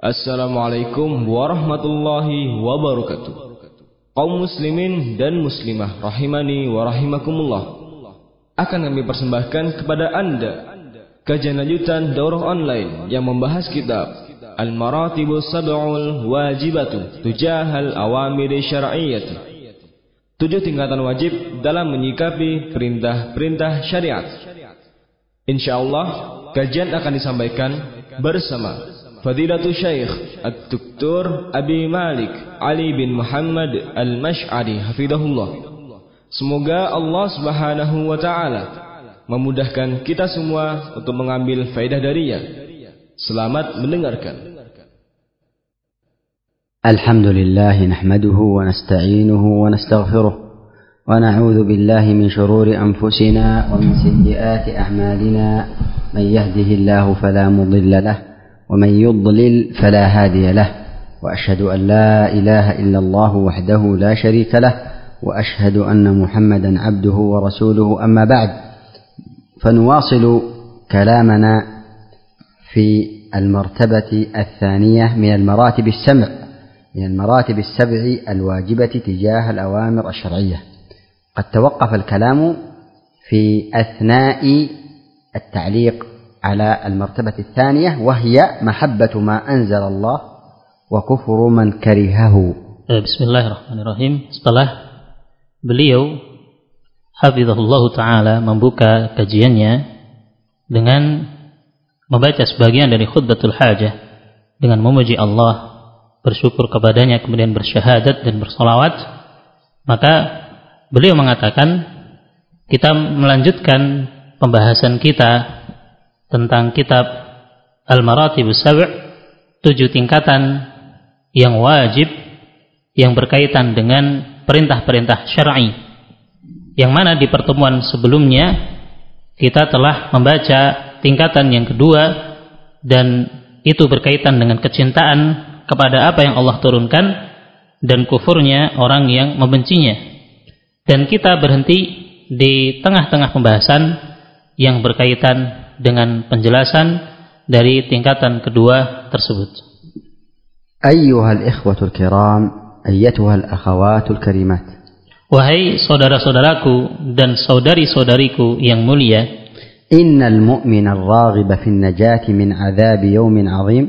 Assalamualaikum warahmatullahi wabarakatuh. Kaum muslimin dan muslimah rahimani wa rahimakumullah. Akan kami persembahkan kepada Anda kajian lanjutan daurah online yang membahas kitab Al-Maratibus Sab'ul Wajibatu Tujahal Awamir Syar'iyyati. Tujuh tingkatan wajib dalam menyikapi perintah-perintah syariat. Insyaallah kajian akan disampaikan bersama Fadilatul Syekh Ad-Doktor Abi Malik Ali bin Muhammad Al-Mash'ari Hafidahullah Semoga Allah Subhanahu wa taala memudahkan kita semua untuk mengambil faedah darinya. Selamat mendengarkan. الحمد لله نحمده ونستعينه ونستغفره ونعوذ بالله من شرور أنفسنا ومن سيئات أعمالنا من يهده الله فلا مضل له ومن يضلل فلا هادي له وأشهد أن لا إله إلا الله وحده لا شريك له وأشهد أن محمدا عبده ورسوله. أما بعد فنواصل كلامنا في المرتبة الثانية من المراتب السبع من المراتب السبع الواجبة تجاه الأوامر الشرعية. قد توقف الكلام في أثناء التعليق على المرتبة الثانية وهي محبة ما أنزل الله وكفر من كرهه بسم الله الرحمن الرحيم setelah beliau Hafizahullah Ta'ala membuka kajiannya dengan membaca sebagian dari khutbatul hajah dengan memuji Allah bersyukur kepadanya kemudian bersyahadat dan bersolawat maka beliau mengatakan kita melanjutkan pembahasan kita tentang kitab Al-Maratibus Sab' tujuh tingkatan yang wajib yang berkaitan dengan perintah-perintah syar'i yang mana di pertemuan sebelumnya kita telah membaca tingkatan yang kedua dan itu berkaitan dengan kecintaan kepada apa yang Allah turunkan dan kufurnya orang yang membencinya. Dan kita berhenti di tengah-tengah pembahasan yang berkaitan dengan penjelasan dari tingkatan kedua tersebut. Ayyuhal ikhwatul kiram, ayyatuhal akhawatul karimat. Wahai saudara-saudaraku dan saudari-saudariku yang mulia, innal mu'mina raghiba fin najati min adzab yawmin azim.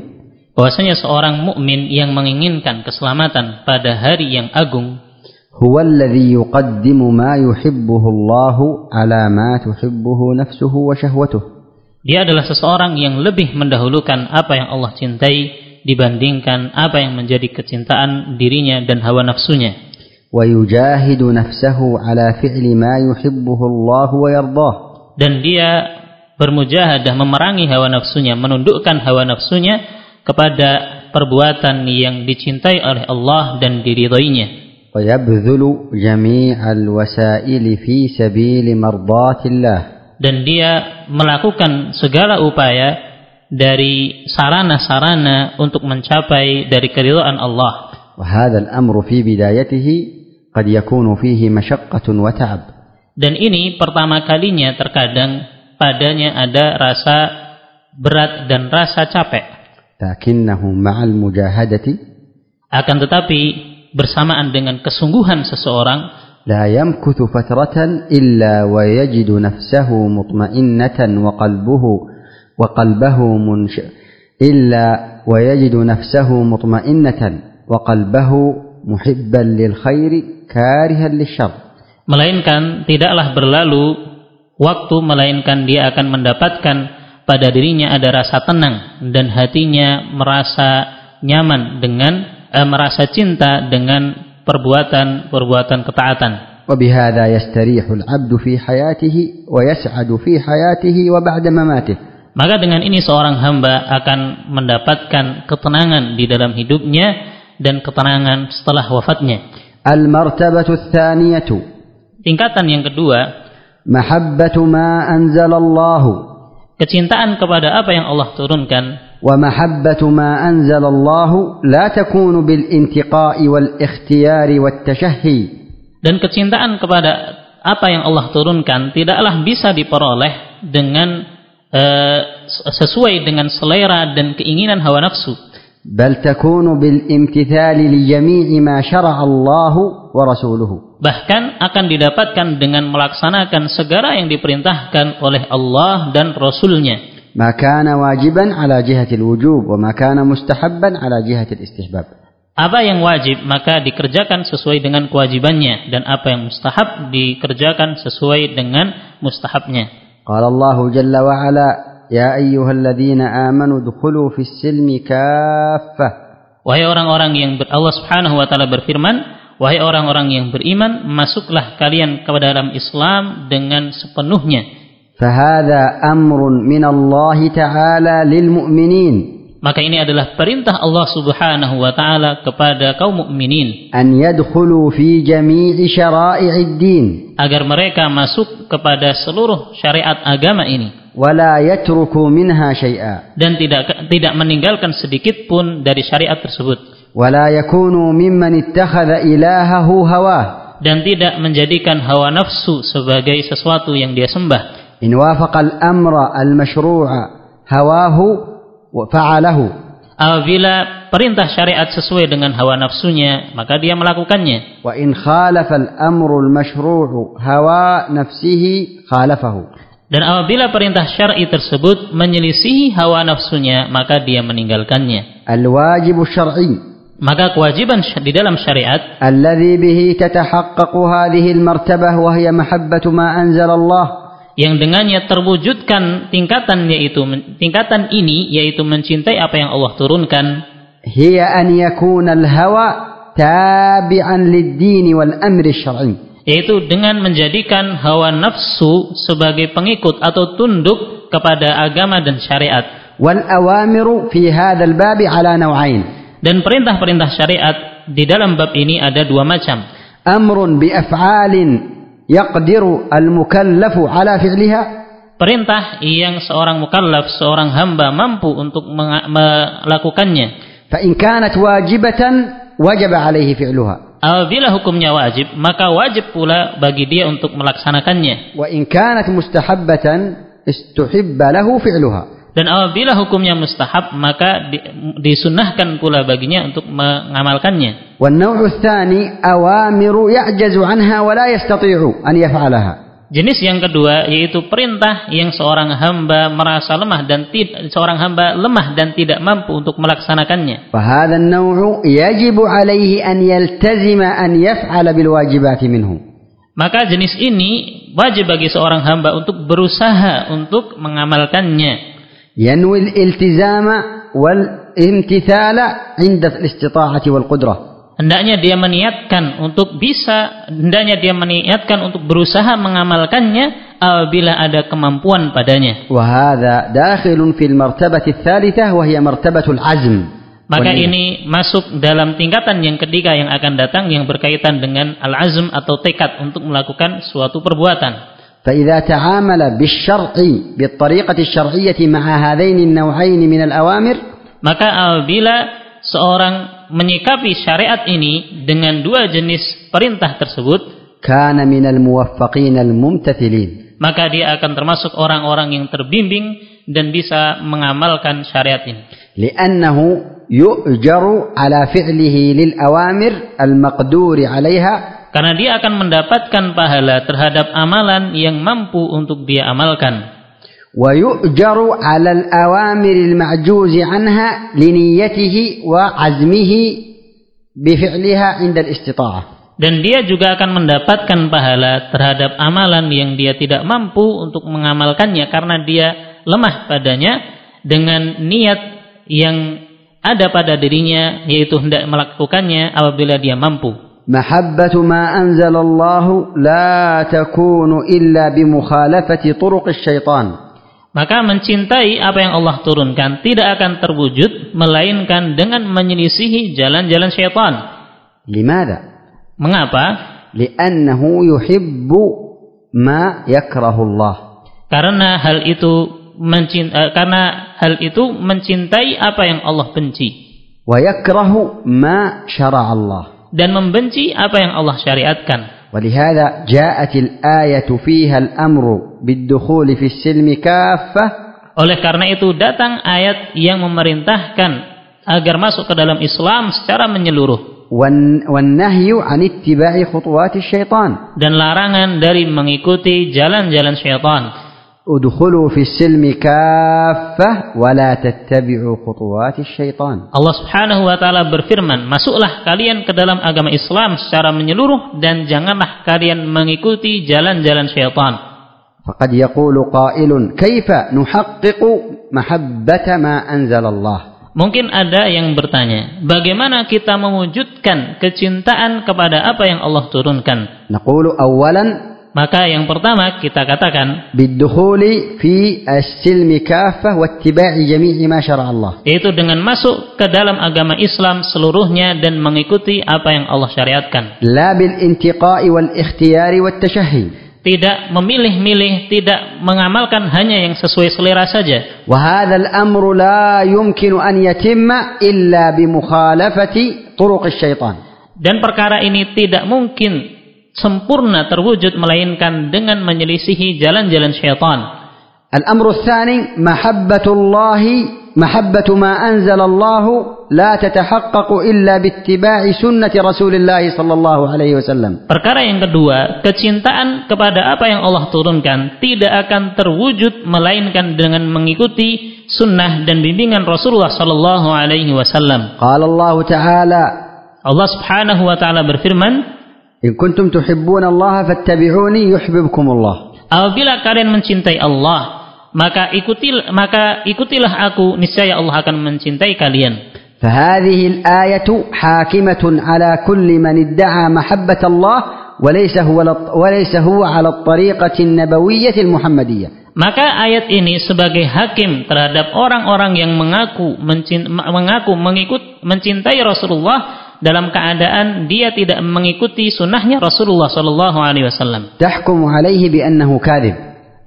Bahwasanya seorang mukmin yang menginginkan keselamatan pada hari yang agung هو الذي يقدم ما يحبه الله على ما تحبه نفسه وشهوته dia adalah seseorang yang lebih mendahulukan apa yang Allah cintai dibandingkan apa yang menjadi kecintaan dirinya dan hawa nafsunya ويجاهد نفسه على فعل ما يحبه الله ويرضاه dan dia bermujahadah memerangi hawa nafsunya menundukkan hawa nafsunya kepada perbuatan yang dicintai oleh Allah dan diridhoinya ويبذل جميع الوسائل في سبيل مرضاة الله dan dia melakukan segala upaya dari sarana-sarana untuk mencapai dari keridhaan Allah وهذا الأمر في بدايته قد يكون فيه مشقة وتعب dan ini pertama kalinya terkadang padanya ada rasa berat dan rasa capek لكنه مع المجاهدة akan tetapi bersamaan dengan kesungguhan seseorang لا يمكث فترة إلا ويجد نفسه مطمئنة وقلبه وقلبه منش إلا ويجد نفسه مطمئنة وقلبه محبا للخير كارها للشر melainkan tidaklah berlalu waktu melainkan dia akan mendapatkan pada dirinya ada rasa tenang dan hatinya merasa nyaman dengan eh, merasa cinta dengan perbuatan-perbuatan ketaatan وبهذا يستريح العبد في حياته ويسعد في حياته وبعد مماته maka dengan ini seorang hamba akan mendapatkan ketenangan di dalam hidupnya dan ketenangan setelah wafatnya المرتبة الثانية tingkatan yang kedua محبة ما أنزل الله kecintaan kepada apa yang Allah turunkan ومحبة ما أنزل الله لا تكون بالانتقاء والاختيار والتشهي dan kecintaan kepada apa yang Allah turunkan tidaklah bisa diperoleh dengan eh, sesuai dengan selera dan keinginan hawa nafsu بل تكون بالامتثال لجميع ما شرع الله ورسوله bahkan akan didapatkan dengan melaksanakan segala yang diperintahkan oleh Allah dan Rasulnya ما كان واجبا على جهة الوجوب وما كان مستحبا على جهة الاستحباب apa yang wajib maka dikerjakan sesuai dengan kewajibannya dan apa yang mustahab dikerjakan sesuai dengan mustahabnya قال الله جل وعلا يا Ya ayyuhalladzina amanu dkhulu fis silmi kaffah. Wahai orang-orang yang ber Allah Subhanahu wa taala berfirman, wahai orang-orang yang beriman, masuklah kalian kepada dalam Islam dengan sepenuhnya. Fahadha amrun min Allah taala lil mu'minin. Maka ini adalah perintah Allah Subhanahu wa taala kepada kaum mukminin. An yadkhulu fi jami'i syara'i'id din agar mereka masuk kepada seluruh syariat agama ini. Wala yatruku minha syai'a. Dan tidak tidak meninggalkan sedikit pun dari syariat tersebut. Wala yakunu mimman ittakhadha ilahahu hawa. Dan tidak menjadikan hawa nafsu sebagai sesuatu yang dia sembah. In wafaqa al-amra al-mashru'a hawahu wa fa'alahu Apabila perintah syariat sesuai dengan hawa nafsunya, maka dia melakukannya. Wa in khalafal amrul mashru'u hawa nafsihi khalafahu. Dan apabila perintah syar'i tersebut menyelisihi hawa nafsunya, maka dia meninggalkannya. Al-wajibu syar'i. Maka kewajiban di dalam syariat alladzi bihi tatahaqqaqu hadhihi al-martabah wa hiya mahabbatu ma anzala Allah yang dengannya terwujudkan tingkatan yaitu tingkatan ini yaitu mencintai apa yang Allah turunkan. Hiya an yakuna al-hawa tabi'an lid-din wal amri syar'i. Yaitu dengan menjadikan hawa nafsu sebagai pengikut atau tunduk kepada agama dan syariat. Wal awamiru fi hadzal bab ala naw'ain. Dan perintah-perintah syariat di dalam bab ini ada dua macam. Amrun bi af'alin yaqdiru al-mukallafu ala fi'liha perintah yang seorang mukallaf, seorang hamba mampu untuk melakukannya. Fa in kanat wajibatan wajaba alaihi fi'luha. Apabila hukumnya wajib, maka wajib pula bagi dia untuk melaksanakannya. Wa in kanat mustahabbatan istuhibba lahu fi'luha. Dan apabila hukumnya mustahab, maka disunahkan pula baginya untuk mengamalkannya. Jenis yang kedua yaitu perintah yang seorang hamba merasa lemah dan seorang hamba lemah dan tidak mampu untuk melaksanakannya. Maka jenis ini wajib bagi seorang hamba untuk berusaha untuk mengamalkannya. ينوي الالتزام والامتثال عند الاستطاعة والقدرة hendaknya dia meniatkan untuk bisa hendaknya dia meniatkan untuk berusaha mengamalkannya apabila ada kemampuan padanya وهذا داخل في المرتبة الثالثة وهي مرتبة العزم maka والنية. ini masuk dalam tingkatan yang ketiga yang akan datang yang berkaitan dengan al-azm atau tekad untuk melakukan suatu perbuatan فإذا تعامل بالشرع بالطريقة الشرعية مع هذين النوعين من الأوامر maka apabila seorang menyikapi syariat ini dengan dua jenis perintah tersebut كان من الموفقين الممتثلين maka dia akan termasuk orang-orang yang terbimbing dan bisa mengamalkan syariat ini لأنه يؤجر على فعله للأوامر المقدور عليها karena dia akan mendapatkan pahala terhadap amalan yang mampu untuk dia amalkan ويؤجر على الأوامر المعجوز عنها لنيته وعزمه بفعلها عند الاستطاعة dan dia juga akan mendapatkan pahala terhadap amalan yang dia tidak mampu untuk mengamalkannya karena dia lemah padanya dengan niat yang ada pada dirinya yaitu hendak melakukannya apabila dia mampu محبة ما أنزل الله لا تكون إلا بمخالفة طرق الشيطان maka mencintai apa yang Allah turunkan tidak akan terwujud melainkan dengan menyelisihi jalan-jalan syaitan لماذا؟ mengapa لأنه يحب ما يكره الله karena hal itu mencintai, karena hal itu mencintai apa yang Allah benci ويكره ما شرع الله dan membenci apa yang Allah syariatkan ولهذا جاءت الآية فيها الأمر بالدخول في السلم كافة oleh karena itu datang ayat yang memerintahkan agar masuk ke dalam Islam secara menyeluruh والن- والنهي عن اتباع خطوات الشيطان dan larangan dari mengikuti jalan-jalan syaitan. udkhulu fis silmi kaffah wa la tattabi'u الشيطان. syaitan. Allah Subhanahu wa taala berfirman, "Masuklah kalian ke dalam agama Islam secara menyeluruh dan janganlah kalian mengikuti jalan-jalan syaitan." Faqad yaqulu qailun, "Kaifa nuhaqqiqu mahabbata ma anzal Allah?" Mungkin ada yang bertanya, bagaimana kita mewujudkan kecintaan kepada apa yang Allah turunkan? Naqulu awalan maka yang pertama kita katakan bidhuli fi as-silmi kaffah wa ittiba'i jami'i ma syara'a Allah. Yaitu dengan masuk ke dalam agama Islam seluruhnya dan mengikuti apa yang Allah syariatkan. La bil intiqa'i wal ikhtiyari wat tashahhi. Tidak memilih-milih, tidak mengamalkan hanya yang sesuai selera saja. وهذا الأمر amru la yumkinu an yatimma illa طرق الشيطان. turuq syaitan. Dan perkara ini tidak mungkin sempurna terwujud melainkan dengan menyelisihi jalan-jalan syaitan. الأمر الثاني محبة الله محبة ما أنزل الله لا تتحقق إلا باتباع سنة رسول الله صلى الله عليه وسلم Perkara yang kedua, kecintaan kepada apa yang Allah turunkan tidak akan terwujud melainkan dengan mengikuti sunnah dan bimbingan Rasulullah Sallallahu Alaihi Wasallam. قال الله تعالى Allah Subhanahu Wa Taala berfirman, إن كنتم تحبون الله فاتبعوني يحببكم الله apabila kalian mencintai Allah, maka ikutil maka ikutilah aku, niscaya Allah akan mencintai kalian. فهذه الآية حاكمة على كل من ادعى محبة الله وليس هو وليس هو على الطريقة النبوية المحمدية Maka ayat ini sebagai hakim terhadap orang-orang yang mengaku mencin- mengaku mengikut mencintai Rasulullah dalam keadaan dia tidak mengikuti sunnahnya Rasulullah Shallallahu Alaihi Wasallam. تحكم عليه بأنه كاذب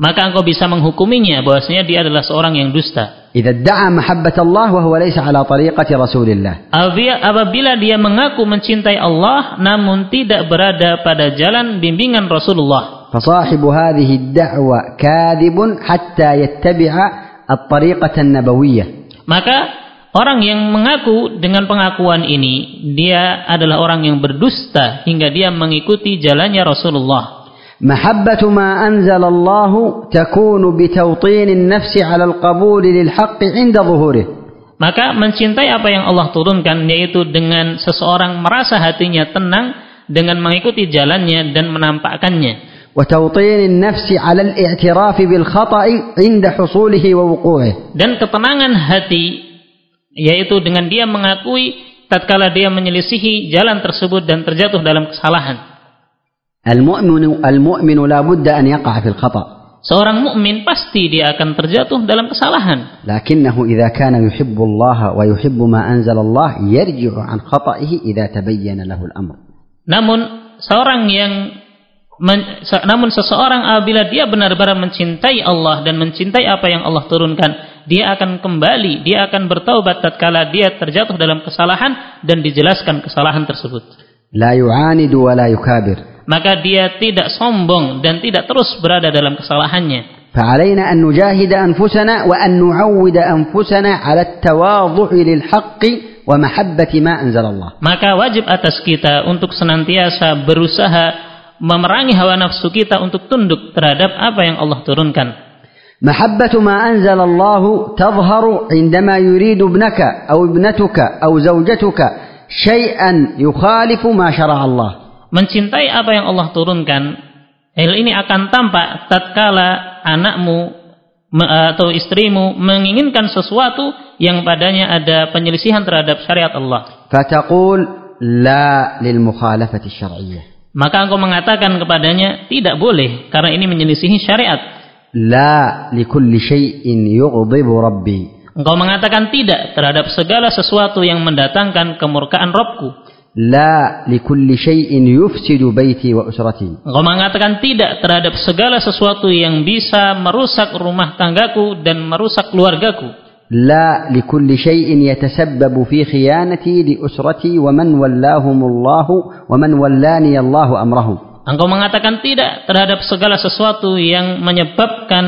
Maka engkau bisa menghukuminya bahwasanya dia adalah seorang yang dusta. إذا ادعى محبة الله وهو ليس على طريقة رسول الله Apabila apabila dia mengaku mencintai Allah namun tidak berada pada jalan bimbingan Rasulullah, فصاحب هذه الدعوة كاذب حتى يتبع الطريقة النبوية maka orang yang mengaku dengan pengakuan ini dia adalah orang yang berdusta hingga dia mengikuti jalannya Rasulullah. محبة ما أنزل الله تكون بتوطين النفس على القبول للحق عند ظهوره Maka mencintai apa yang Allah turunkan yaitu dengan seseorang merasa hatinya tenang dengan mengikuti jalannya dan menampakkannya. وتوطين النفس على الاعتراف بالخطأ عند حصوله ووقوعه Dan ketenangan hati yaitu dengan dia mengakui tatkala dia menyelisihi jalan tersebut dan terjatuh dalam kesalahan. Al-mu'minu al-mu'minu la budda an yaqa'a fil khata'. Seorang mukmin pasti dia akan terjatuh dalam kesalahan. Lakinnahu idza kana yuhibbu Allah wa yuhibbu ma anzala Allah yarji'u an khata'ihi idza tabayyana lahu al-amr. Namun seorang yang men, namun seseorang apabila dia benar-benar mencintai Allah dan mencintai apa yang Allah turunkan dia akan kembali, dia akan bertaubat tatkala dia terjatuh dalam kesalahan dan dijelaskan kesalahan tersebut. لا يعاند ولا يكابر Maka dia tidak sombong dan tidak terus berada dalam kesalahannya. فعلينا أن نجاهد أنفسنا وأن نعود أنفسنا على التواضع للحق ومحبة ما أنزل الله Maka wajib atas kita untuk senantiasa berusaha memerangi hawa nafsu kita untuk tunduk terhadap apa yang Allah turunkan. محبة ما أنزل الله تظهر عندما يريد ابنك أو ابنتك أو زوجتك شيئا يخالف ما شرع الله Mencintai apa yang Allah turunkan, hal ini akan tampak tatkala anakmu me- atau istrimu menginginkan sesuatu yang padanya ada penyelisihan terhadap syariat Allah. فتقول لا للمخالفة الشرعية Maka engkau mengatakan kepadanya, tidak boleh, karena ini menyelisihi syariat. La li kulli syai'in yughdhibu rabbi. Engkau mengatakan tidak terhadap segala sesuatu yang mendatangkan kemurkaan Robku. La li kulli syai'in yufsidu baiti wa usrati. Engkau mengatakan tidak terhadap segala sesuatu yang bisa merusak rumah tanggaku dan merusak keluargaku. La likulli syai'in yatasabbabu fi khiyanati li usrati wa man wallahumullahu wa man wallani Allahu amrahu. Engkau mengatakan tidak terhadap segala sesuatu yang menyebabkan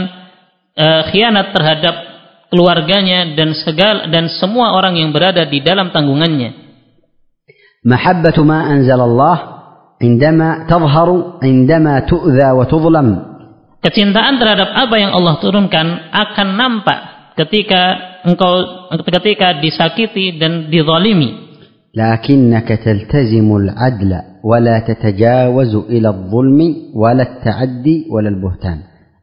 eh, khianat terhadap keluarganya dan segala dan semua orang yang berada di dalam tanggungannya. محبة ما أنزل الله عندما تظهر عندما تؤذى وتظلم Kecintaan terhadap apa yang Allah turunkan akan nampak ketika engkau ketika disakiti dan dizalimi. لكنك تلتزم العدل ولا تتجاوز إلى الظلم ولا التعدي ولا البهتان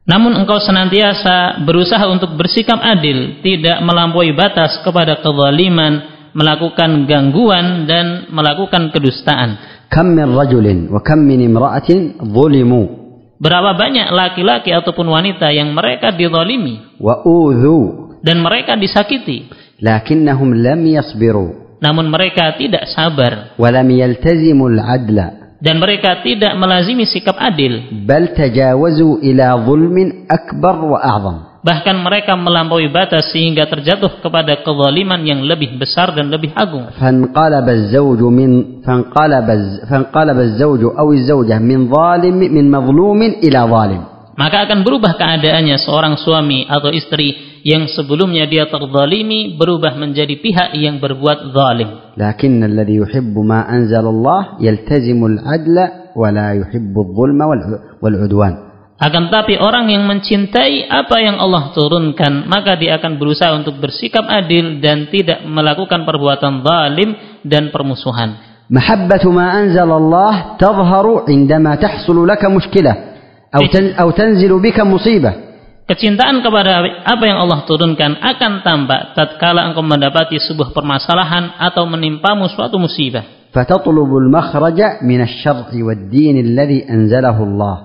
Namun engkau senantiasa berusaha untuk bersikap adil, tidak melampaui batas kepada kezaliman, melakukan gangguan dan melakukan kedustaan. كم من رجل وكم من امرأة ظلموا Berapa banyak laki-laki ataupun wanita yang mereka dizalimi وأوذوا dan mereka disakiti, لكنهم لم يصبروا Namun mereka tidak sabar ولم يلتزموا العدل dan mereka tidak melazimi sikap adil, بل تجاوزوا إلى ظلم أكبر وأعظم bahkan mereka melampaui batas sehingga terjatuh kepada kezaliman yang lebih besar dan lebih agung. فانقلب الزوج من فانقلب فانقلب الزوج أو الزوجة من ظالم من مظلوم إلى ظالم Maka akan berubah keadaannya seorang suami atau istri yang sebelumnya dia terzalimi berubah menjadi pihak yang berbuat zalim. لكن الذي يحب ما أنزل الله يلتزم العدل ولا يحب الظلم والع- والعدوان Akan tapi orang yang mencintai apa yang Allah turunkan, maka dia akan berusaha untuk bersikap adil dan tidak melakukan perbuatan zalim dan permusuhan. محبة ما أنزل الله تظهر عندما تحصل لك مشكلة أو تن- أو تنزل بك مصيبة Kecintaan kepada apa yang Allah turunkan akan tampak tatkala engkau mendapati sebuah permasalahan atau menimpamu suatu musibah. فتطلب المخرج من الشرع والدين الذي أنزله الله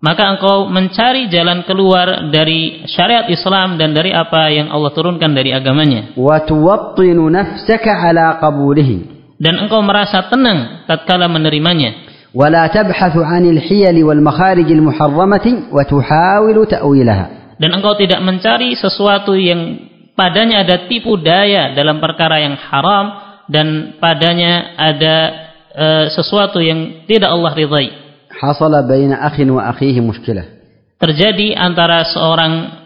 Maka engkau mencari jalan keluar dari syariat Islam dan dari apa yang Allah turunkan dari agamanya. وتوطن نفسك على قبوله Dan engkau merasa tenang tatkala menerimanya. ولا تبحث عن الحيل والمخارج المحرمة وتحاول تأويلها Dan engkau tidak mencari sesuatu yang padanya ada tipu daya dalam perkara yang haram dan padanya ada eh, sesuatu yang tidak Allah ridhai. حصل بين أخ وأخيه مشكلة Terjadi antara seorang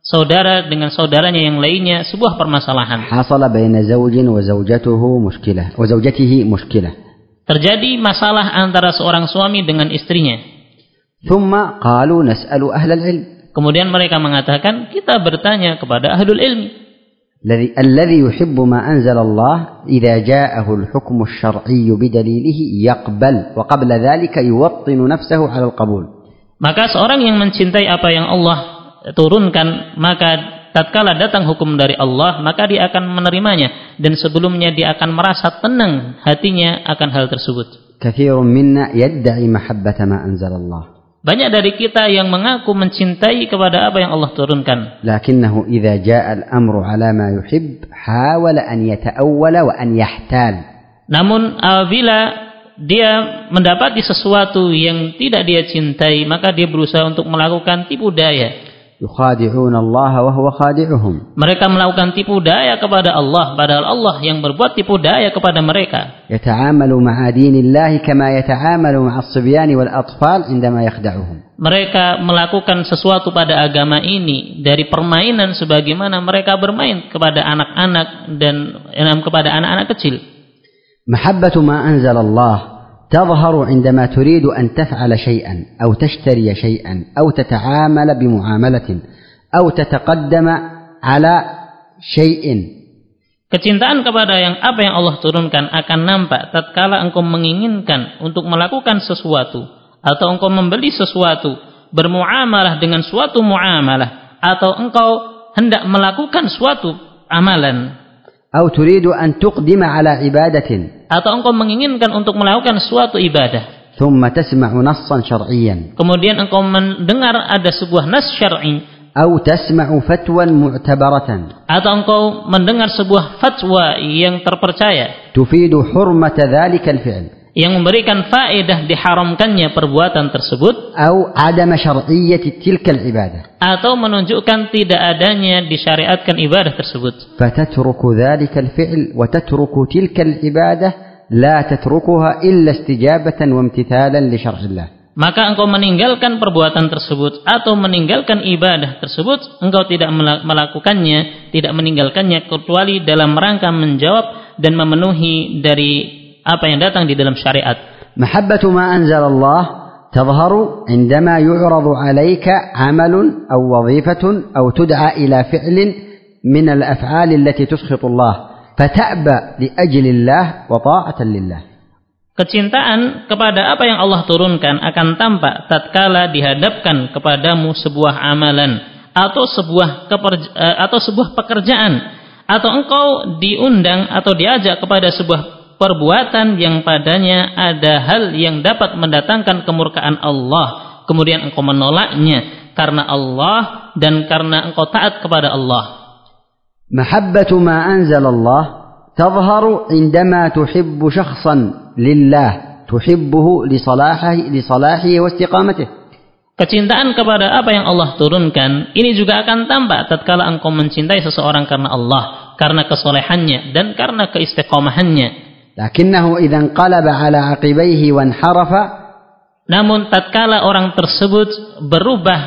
saudara dengan saudaranya yang lainnya sebuah permasalahan. حصل بين زوج وزوجته مشكلة وزوجته مشكلة Terjadi masalah antara seorang suami dengan istrinya. ثم قالوا نسأل أهل العلم Kemudian mereka mengatakan, kita bertanya kepada ahlul ilmi. الذي الذي يحب ما أنزل الله إذا جاءه الحكم الشرعي بدليله يقبل وقبل ذلك يوطن نفسه على القبول Maka seorang yang mencintai apa yang Allah turunkan, maka tatkala datang hukum dari Allah maka dia akan menerimanya dan sebelumnya dia akan merasa tenang hatinya akan hal tersebut. Banyak dari kita yang mengaku mencintai kepada apa yang Allah turunkan. Lakinnahu idza jaa amru ala ma yuhib hawala an yata'awwala wa an yahtal. Namun apabila dia mendapati sesuatu yang tidak dia cintai, maka dia berusaha untuk melakukan tipu daya yukhadi'una Allah wa huwa khadi'uhum. Mereka melakukan tipu daya kepada Allah padahal Allah yang berbuat tipu daya kepada mereka. Yata'amalu ma'a dinillahi kama yata'amalu ma'a as-sibyan wal atfal indama yakhda'uhum. Mereka melakukan sesuatu pada agama ini dari permainan sebagaimana mereka bermain kepada anak-anak dan eh, kepada anak-anak kecil. Mahabbatu ma anzala Allah تظهر عندما تريد أن تفعل شيئا أو تشتري شيئا أو تتعامل بمعاملة أو تتقدم على شيء Kecintaan kepada yang apa yang Allah turunkan akan nampak tatkala engkau menginginkan untuk melakukan sesuatu atau engkau membeli sesuatu, bermuamalah dengan suatu muamalah atau engkau hendak melakukan suatu amalan أو تريد أن تقدم على عبادة atau engkau menginginkan untuk melakukan suatu ibadah. ثم تسمع نصا شرعيا Kemudian engkau mendengar ada sebuah nas syar'i أو تسمع فتوى معتبرة atau engkau mendengar sebuah fatwa yang terpercaya تفيد حرمة ذلك الفعل yang memberikan faedah diharamkannya perbuatan tersebut atau menunjukkan tidak adanya disyariatkan ibadah tersebut. Maka engkau meninggalkan perbuatan tersebut atau meninggalkan ibadah tersebut engkau tidak melakukannya tidak meninggalkannya kecuali dalam rangka menjawab dan memenuhi dari apa yang datang di dalam syariat. محبة ما أنزل الله تظهر عندما يعرض عليك عمل أو وظيفة أو تدعى إلى فعل من الأفعال التي تسخط الله فتأبى لأجل الله وطاعة لله Kecintaan kepada apa yang Allah turunkan akan tampak tatkala dihadapkan kepadamu sebuah amalan atau sebuah eh, atau sebuah pekerjaan atau engkau diundang atau diajak kepada sebuah perbuatan yang padanya ada hal yang dapat mendatangkan kemurkaan Allah kemudian engkau menolaknya karena Allah dan karena engkau taat kepada Allah محبة ما أنزل الله تظهر عندما تحب شخصا لله تحبه لصلاحه لصلاحه واستقامته Kecintaan kepada apa yang Allah turunkan ini juga akan tampak tatkala engkau mencintai seseorang karena Allah, karena kesolehannya dan karena keistiqomahannya. Lakinnahu idza انقلب على عقبيه وانحرف Namun tatkala orang tersebut berubah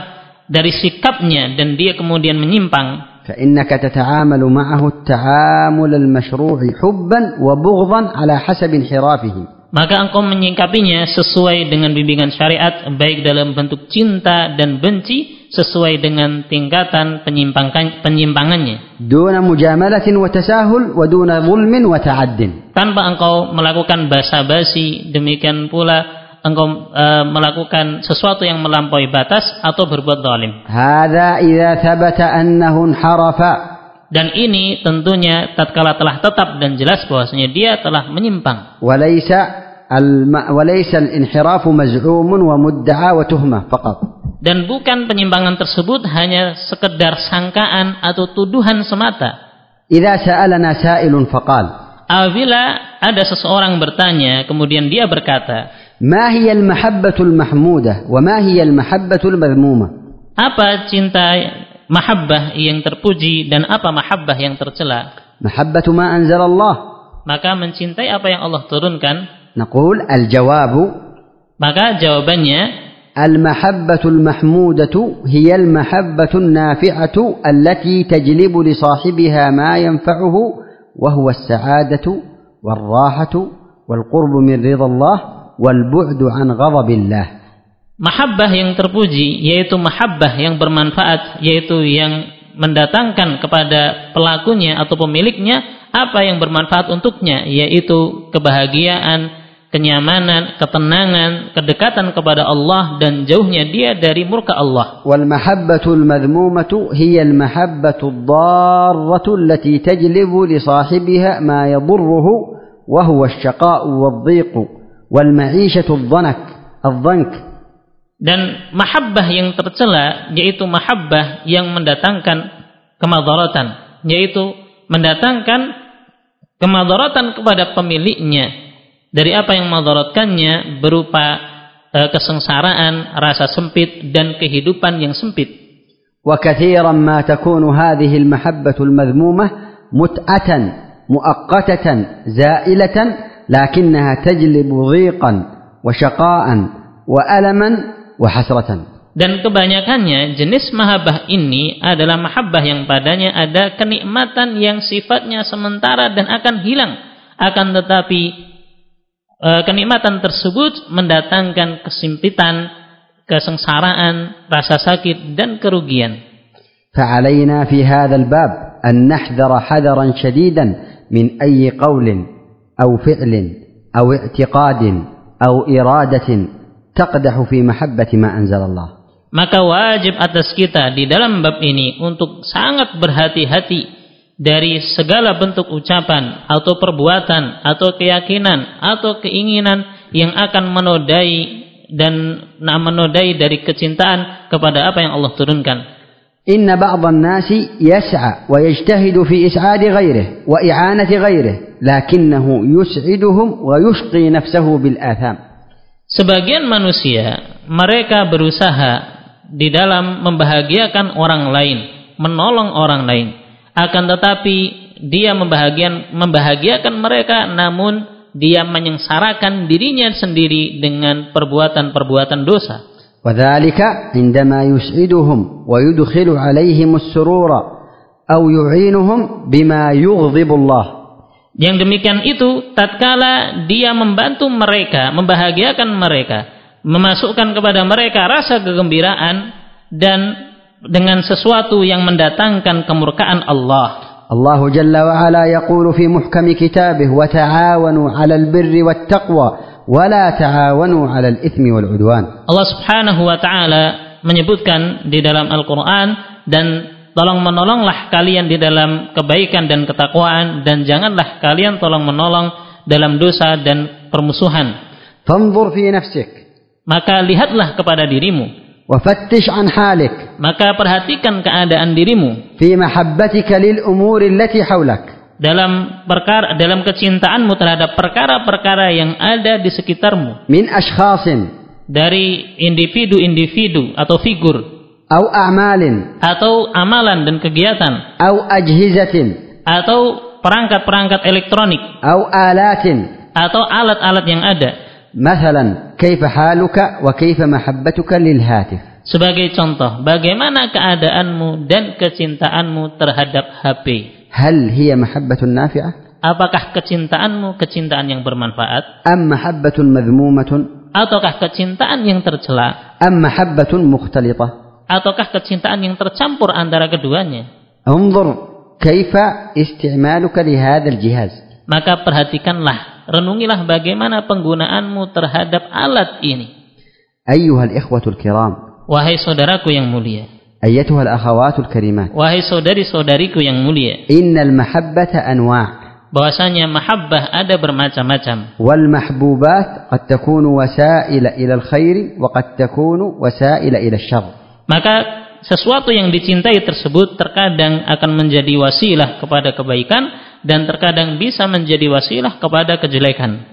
dari sikapnya dan dia kemudian menyimpang, فإنك تتعامل معه التعامل المشروع حبا وبغضا على حسب انحرافه maka engkau menyingkapinya sesuai dengan bimbingan syariat baik dalam bentuk cinta dan benci sesuai dengan tingkatan penyimpangannya. Duna mujamalatin wa tasahul wa duna zulmin wa ta'addin. Tanpa engkau melakukan basa-basi demikian pula engkau e, melakukan sesuatu yang melampaui batas atau berbuat zalim. Hadza idza thabata annahu harafa dan ini tentunya tatkala telah tetap dan jelas bahwasanya dia telah menyimpang. Al-inhirafu wa wa. Dan bukan penyimpangan tersebut hanya sekedar sangkaan atau tuduhan semata. Idza sa'alana sa'ilun faqal. Apabila ada seseorang bertanya kemudian dia berkata, "Ma hiya al-mahabbatul mahmudah wa ma hiya al-mahabbatul madhmumah?" Apa cinta mahabbah yang terpuji dan apa mahabbah yang tercela ما أنزل الله maka mencintai apa yang Allah turunkan نقول الجواب maka jawabannya المحبة المحمودة هي المحبة النافعة التي تجلب لصاحبها ما ينفعه وهو السعادة والراحة والقرب من رضا الله wal bu'du an ghadabillah. mahabbah yang terpuji yaitu mahabbah yang bermanfaat yaitu yang mendatangkan kepada pelakunya atau pemiliknya apa yang bermanfaat untuknya yaitu kebahagiaan, kenyamanan, ketenangan, kedekatan kepada Allah dan jauhnya dia dari murka Allah. Wal mahabbatul madmumatu hiya al mahabbatud darratu allati tajlibu li sahibiha ma yadurruhu wa huwa asy-syaqa'u wad-dhiqu wal ma'ishatu adh-dhanak adh-dhank dan mahabbah yang tercela yaitu mahabbah yang mendatangkan kemadaratan yaitu mendatangkan kemadaratan kepada pemiliknya dari apa yang memadaratkannya berupa e, kesengsaraan, rasa sempit dan kehidupan yang sempit. Wa katsiran ma takunu hadhihi al-mahabbatu al-madhmumah mut'atan muaqqatatan za'ilatan lakinnaha tajlibu وألما وحسرة dan kebanyakannya jenis mahabbah ini adalah mahabbah yang padanya ada kenikmatan yang sifatnya sementara dan akan hilang akan tetapi e, kenikmatan tersebut mendatangkan kesimpitan kesengsaraan rasa sakit dan kerugian فعلينا في هذا الباب أن نحذر حذرا شديدا من أي قول أو فعل أو اعتقاد أو إرادة تقدح في محبة ما أنزل الله maka wajib atas kita di dalam bab ini untuk sangat berhati-hati dari segala bentuk ucapan atau perbuatan atau keyakinan atau keinginan yang akan menodai dan menodai dari kecintaan kepada apa yang Allah turunkan. إن بعض الناس يسعى ويجتهد في إسعاد غيره وإعانة غيره لكنه يسعدهم ويشقي نفسه بالآثام Sebagian manusia mereka berusaha di dalam membahagiakan orang lain, menolong orang lain. Akan tetapi dia membahagiakan membahagiakan mereka namun dia menyengsarakan dirinya sendiri dengan perbuatan-perbuatan dosa. وذلك عندما يسعدهم ويدخل عليهم السرور أو يعينهم بما يغضب الله yang demikian itu tatkala dia membantu mereka, membahagiakan mereka, memasukkan kepada mereka rasa kegembiraan dan dengan sesuatu yang mendatangkan kemurkaan Allah. Allah Jalla wa Ala yaqulu fi muhkam kitabih wa ta'awanu 'alal birri wat taqwa wa la ta'awanu 'alal itsmi wal 'udwan. Allah Subhanahu wa taala menyebutkan di dalam Al-Qur'an dan tolong menolonglah kalian di dalam kebaikan dan ketakwaan dan janganlah kalian tolong menolong dalam dosa dan permusuhan. فانظر في نفسك Maka lihatlah kepada dirimu, وفتش عن حالك maka perhatikan keadaan dirimu في محبتك للأمور التي حولك dalam perkara dalam kecintaanmu terhadap perkara-perkara yang ada di sekitarmu من أشخاص dari individu-individu atau figur Amalin. Atau amalan dan kegiatan. Ajhizatin. Atau perangkat-perangkat elektronik. Alatin. Atau alat-alat yang ada. Masalan, kaifa haluka wa kaifa mahabbatuka lil hatif. Sebagai contoh, bagaimana keadaanmu dan kecintaanmu terhadap HP? Hal hiya mahabbatun nafi'ah? Apakah kecintaanmu kecintaan yang bermanfaat? Am mahabbatun madhmumatun? Ataukah kecintaan yang tercela? Am mahabbatun mukhtalitah? ataukah kecintaan yang tercampur antara keduanya? Anzur. Maka perhatikanlah, renungilah bagaimana penggunaanmu terhadap alat ini. Ayyuhal. Wahai saudaraku yang mulia. Ayyatuhal akhawatul karimat. Wahai saudari-saudariku yang mulia. Bahwasanya mahabbah ada bermacam-macam. Wal mahbubat qad takunu wasaila ila al-khair wa qad takunu wasaila ila maka sesuatu yang dicintai tersebut terkadang akan menjadi wasilah kepada kebaikan dan terkadang bisa menjadi wasilah kepada kejelekan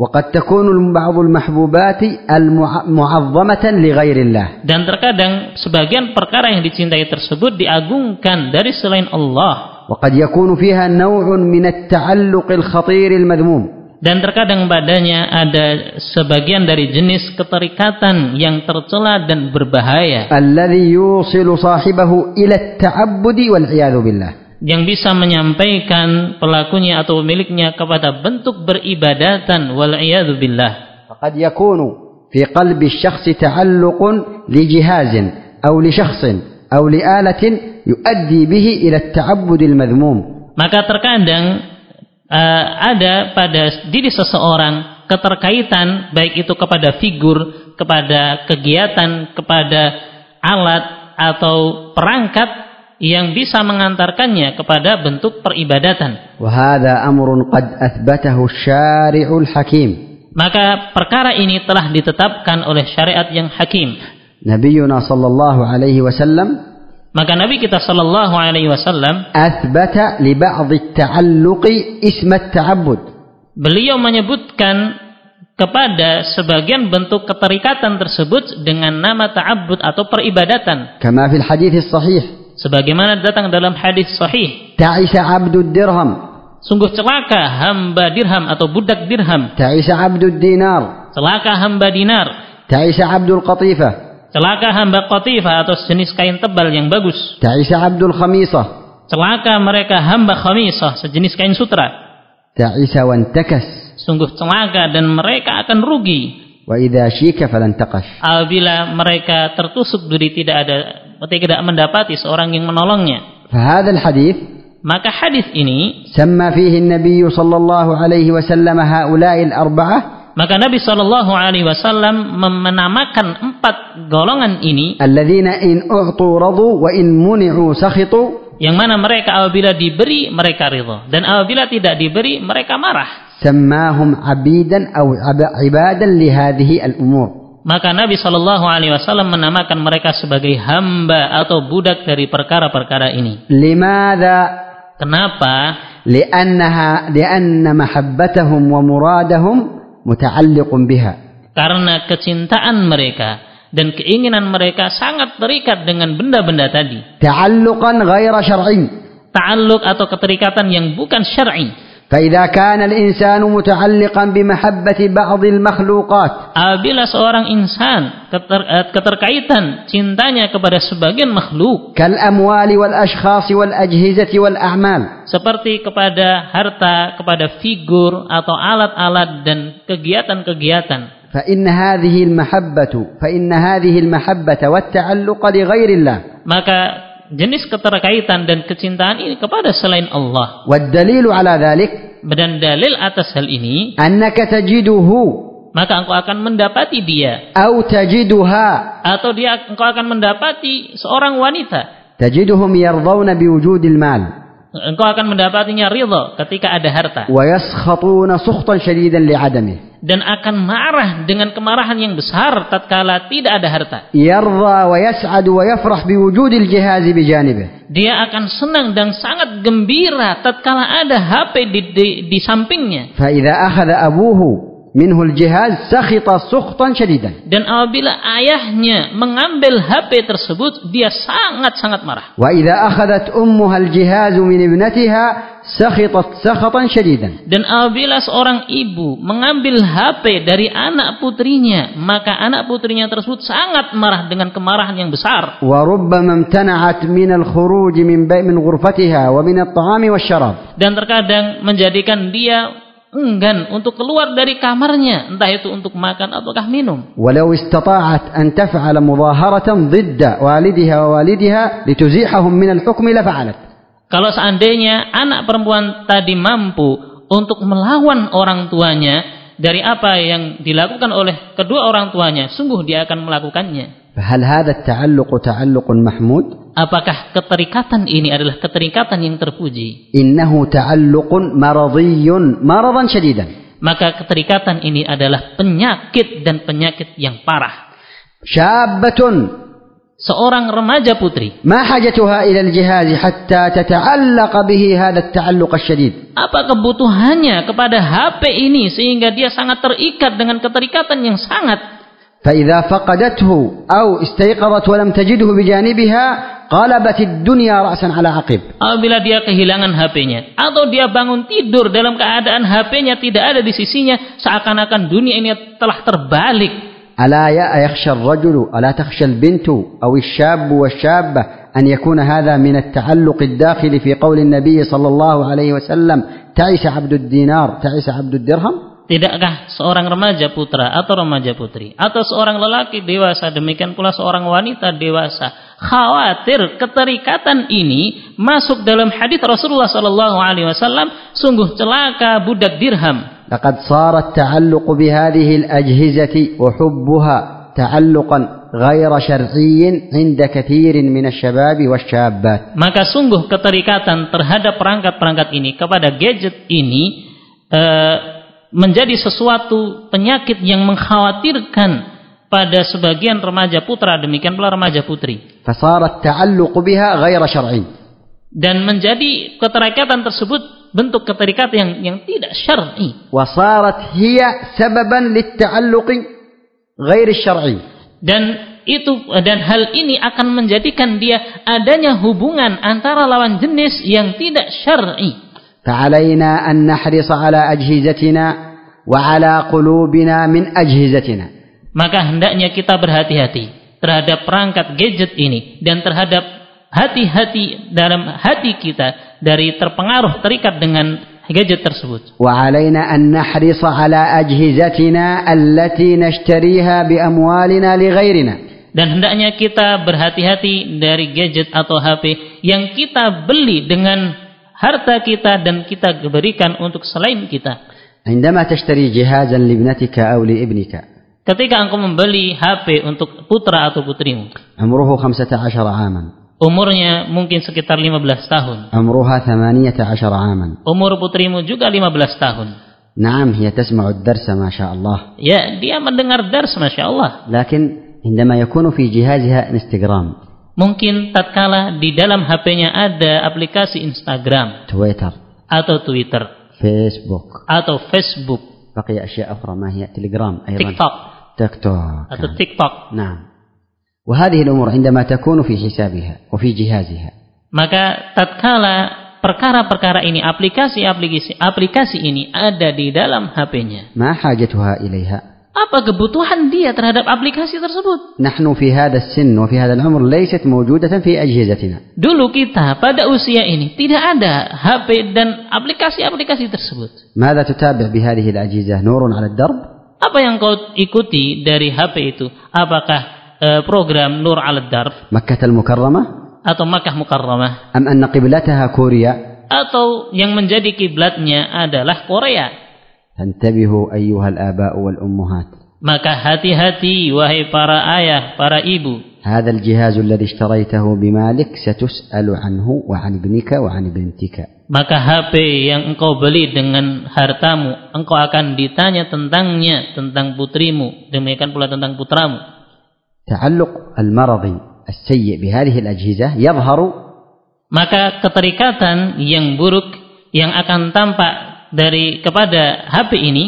وقد تكون بعض المحبوبات المع- معظمة لغير الله dan terkadang sebagian perkara yang dicintai tersebut diagungkan dari selain Allah وقد يكون فيها نوع من التعلق الخطير المذموم dan terkadang badannya ada sebagian dari jenis keterikatan yang tercela dan berbahaya. Alladhi yusilu sahibahu ila ta'abbudi wal billah. Yang bisa menyampaikan pelakunya atau pemiliknya kepada bentuk beribadatan wal billah. Faqad yakunu fi qalbi asy-syakhs ta'alluqun li jihazin aw li syakhsin aw li alatin yuaddi bihi ila at-ta'abbud al-madhmum maka terkadang uh, ada pada diri seseorang keterkaitan baik itu kepada figur, kepada kegiatan, kepada alat atau perangkat yang bisa mengantarkannya kepada bentuk peribadatan. Wahada amrun qad athbatahu syari'ul hakim. Maka perkara ini telah ditetapkan oleh syariat yang hakim. Nabiuna sallallahu alaihi wasallam maka Nabi kita sallallahu alaihi wasallam asbata li ba'd at-ta'alluqi isma. Beliau menyebutkan kepada sebagian bentuk keterikatan tersebut dengan nama ta'abbud atau peribadatan. Kama fil hadits sahih. Sebagaimana datang dalam hadits sahih. Ta'isa 'abdud dirham. Sungguh celaka hamba dirham atau budak dirham. Ta'isa 'abdud dinar. Celaka hamba dinar. Ta'isa 'abdul qatifah. Celaka hamba qatifah atau sejenis kain tebal yang bagus. Da'isa abdul khamisah. Celaka mereka hamba khamisah, sejenis kain sutra. Da'isa wan takas. Sungguh celaka dan mereka akan rugi. Wa idza syika falan takas. Apabila mereka tertusuk duri tidak ada tidak mendapati seorang yang menolongnya. Fahadha hadis maka hadis ini sama fihi Nabi sallallahu alaihi wasallam haula'il arba'ah maka Nabi Shallallahu Alaihi Wasallam menamakan empat golongan ini. Alladzina in uhtu radu wa in muni'u sakhitu. Yang mana mereka apabila diberi mereka ridho dan apabila tidak diberi mereka marah. Abidan ibadan al umur. Maka Nabi Shallallahu Alaihi Wasallam menamakan mereka sebagai hamba atau budak dari perkara-perkara ini. Limada? Kenapa? Lianna lianna mahabbatuhum wa muradahum muta'alliqun biha. Karena kecintaan mereka dan keinginan mereka sangat terikat dengan benda-benda tadi. Ta'alluqan ghaira syar'i. Ta'alluq atau keterikatan yang bukan syar'i. فإذا كان الإنسان متعلقا بمحبة بعض المخلوقات Apabila seorang insan keter- eh, keterkaitan cintanya kepada sebagian makhluk كالأموال والأشخاص والأجهزة والأعمال seperti kepada harta, kepada figur atau alat-alat dan kegiatan-kegiatan, فإن هذه المحبة فإن هذه المحبة والتعلق لغير الله maka jenis keterkaitan dan kecintaan ini kepada selain Allah. Wadalilu ala dalik. Dan dalil atas hal ini. Annaka tajiduhu. Maka engkau akan mendapati dia. Au tajiduha. Atau dia engkau akan mendapati seorang wanita. Tajiduhum yardawna biwujudil mal engkau akan mendapatinya ridho ketika ada harta. Dan akan marah dengan kemarahan yang besar tatkala tidak ada harta. Dia akan senang dan sangat gembira tatkala ada HP di, di, di sampingnya minhul jihaz sakhita sukhtan syadidan. Dan apabila ayahnya mengambil HP tersebut, dia sangat-sangat marah. Wa idza akhadhat ummuha al-jihaz min ibnatiha sakhitat sakhatan syadidan. Dan apabila seorang ibu mengambil HP dari anak putrinya, maka anak putrinya tersebut sangat marah dengan kemarahan yang besar. Wa rubbama imtana'at min al-khuruj min min ghurfatiha wa min at-ta'ami wasyarab. Dan terkadang menjadikan dia enggan untuk keluar dari kamarnya. Entah itu untuk makan ataukah minum. Walau istata'at an taf'ala mudaharatan dhidda walidiha wa walidiha lituzihahum min al-hukm la fa'alat. Kalau seandainya anak perempuan tadi mampu untuk melawan orang tuanya dari apa yang dilakukan oleh kedua orang tuanya, sungguh dia akan melakukannya. Apakah keterikatan ini adalah keterikatan yang terpuji? Innahu ta'alluqun maradan shadidan. Maka keterikatan ini adalah penyakit dan penyakit yang parah. Syabatun Seorang remaja putri, ما حاجتها إلى الجهاز حتى تتعلق به هذا التعلق الشديد apa kebutuhannya kepada HP ini sehingga dia sangat terikat dengan keterikatan yang sangat فإذا فقدته أو استيقظت ولم تجده بجانبها قلبت الدنيا رأسا على عقب apabila dia kehilangan HP-nya atau dia bangun tidur dalam keadaan HP-nya tidak ada di sisinya seakan-akan dunia ini telah terbalik ألا يا- يخشى الرجل ألا تخشى البنت أو الشاب والشابة أن يكون هذا من التعلق الداخلي في قول النبي صلى الله عليه وسلم تعس عبد الدينار تعس عبد الدرهم Tidakkah seorang remaja putra atau remaja putri atau seorang lelaki dewasa demikian pula seorang wanita dewasa khawatir keterikatan ini masuk dalam hadis Rasulullah Shallallahu Alaihi Wasallam sungguh celaka budak dirham لقد صار التعلق بهذه الأجهزة وحبها تعلقا غير شرعي عند كثير من الشباب والشابات maka sungguh keterikatan terhadap perangkat-perangkat ini kepada gadget ini eh, menjadi sesuatu penyakit yang mengkhawatirkan pada sebagian remaja putra demikian pula remaja putri فصار التعلق بها غير شرعي dan menjadi keterikatan tersebut bentuk keterikatan yang yang tidak syar'i وصارت هي سببا للتعلق غير الشرعي dan itu dan hal ini akan menjadikan dia adanya hubungan antara lawan jenis yang tidak syar'i فعلينا أن نحرص على أجهزتنا وعلى قلوبنا من أجهزتنا maka hendaknya kita berhati-hati terhadap perangkat gadget ini dan terhadap hati-hati dalam hati kita dari terpengaruh terikat dengan gadget tersebut وعلينا أن نحرص على أجهزتنا التي نشتريها بأموالنا لغيرنا dan hendaknya kita berhati-hati dari gadget atau HP yang kita beli dengan harta kita dan kita berikan untuk selain kita عندما تشتري جهازا لابنتك أو لابنك ketika engkau membeli HP untuk putra atau putrimu عمره خمسة عشر عاما umurnya mungkin sekitar 15 tahun عمرها ثمانية عشر عاما umur putrimu juga 15 tahun نعم هي تسمع الدرس ما شاء الله ya dia mendengar dars Masya Allah لكن عندما يكون في جهازها انستغرام mungkin tatkala di dalam HP-nya ada aplikasi Instagram تويتر atau Twitter فيسبوك atau Facebook بقي أشياء أخرى ما هي تليجرام أيضا TikTok تيك توك atau TikTok نعم وهذه الأمور عندما تكون في حسابها وفي جهازها maka tatkala perkara-perkara ini, aplikasi-aplikasi aplikasi ini ada di dalam HP-nya. ما حاجتها إليها Apa kebutuhan dia terhadap aplikasi tersebut? نحن في هذا السن وفي هذا العمر ليست موجودة في أجهزتنا Dulu kita pada usia ini tidak ada HP dan aplikasi-aplikasi tersebut. ماذا تتابع بهذه الأجهزة نور على الدرب Apa yang kau ikuti dari HP itu? Apakah eh, program Nur al Darb مكة المكرمة atau Makkah Mukarramah أم أن قبلتها كوريا atau yang menjadi kiblatnya adalah Korea? فانتبهوا أيها الآباء والأمهات Maka hati-hati wahai para ayah, para ibu. هذا الجهاز الذي اشتريته بمالك ستسأل عنه وعن ابنك وعن بنتك Maka HP yang engkau beli dengan hartamu, engkau akan ditanya tentangnya, tentang putrimu, demikian pula tentang putramu. تعلق المرض السيء بهذه الأجهزة يظهر Maka keterikatan yang buruk yang akan tampak dari kepada HP ini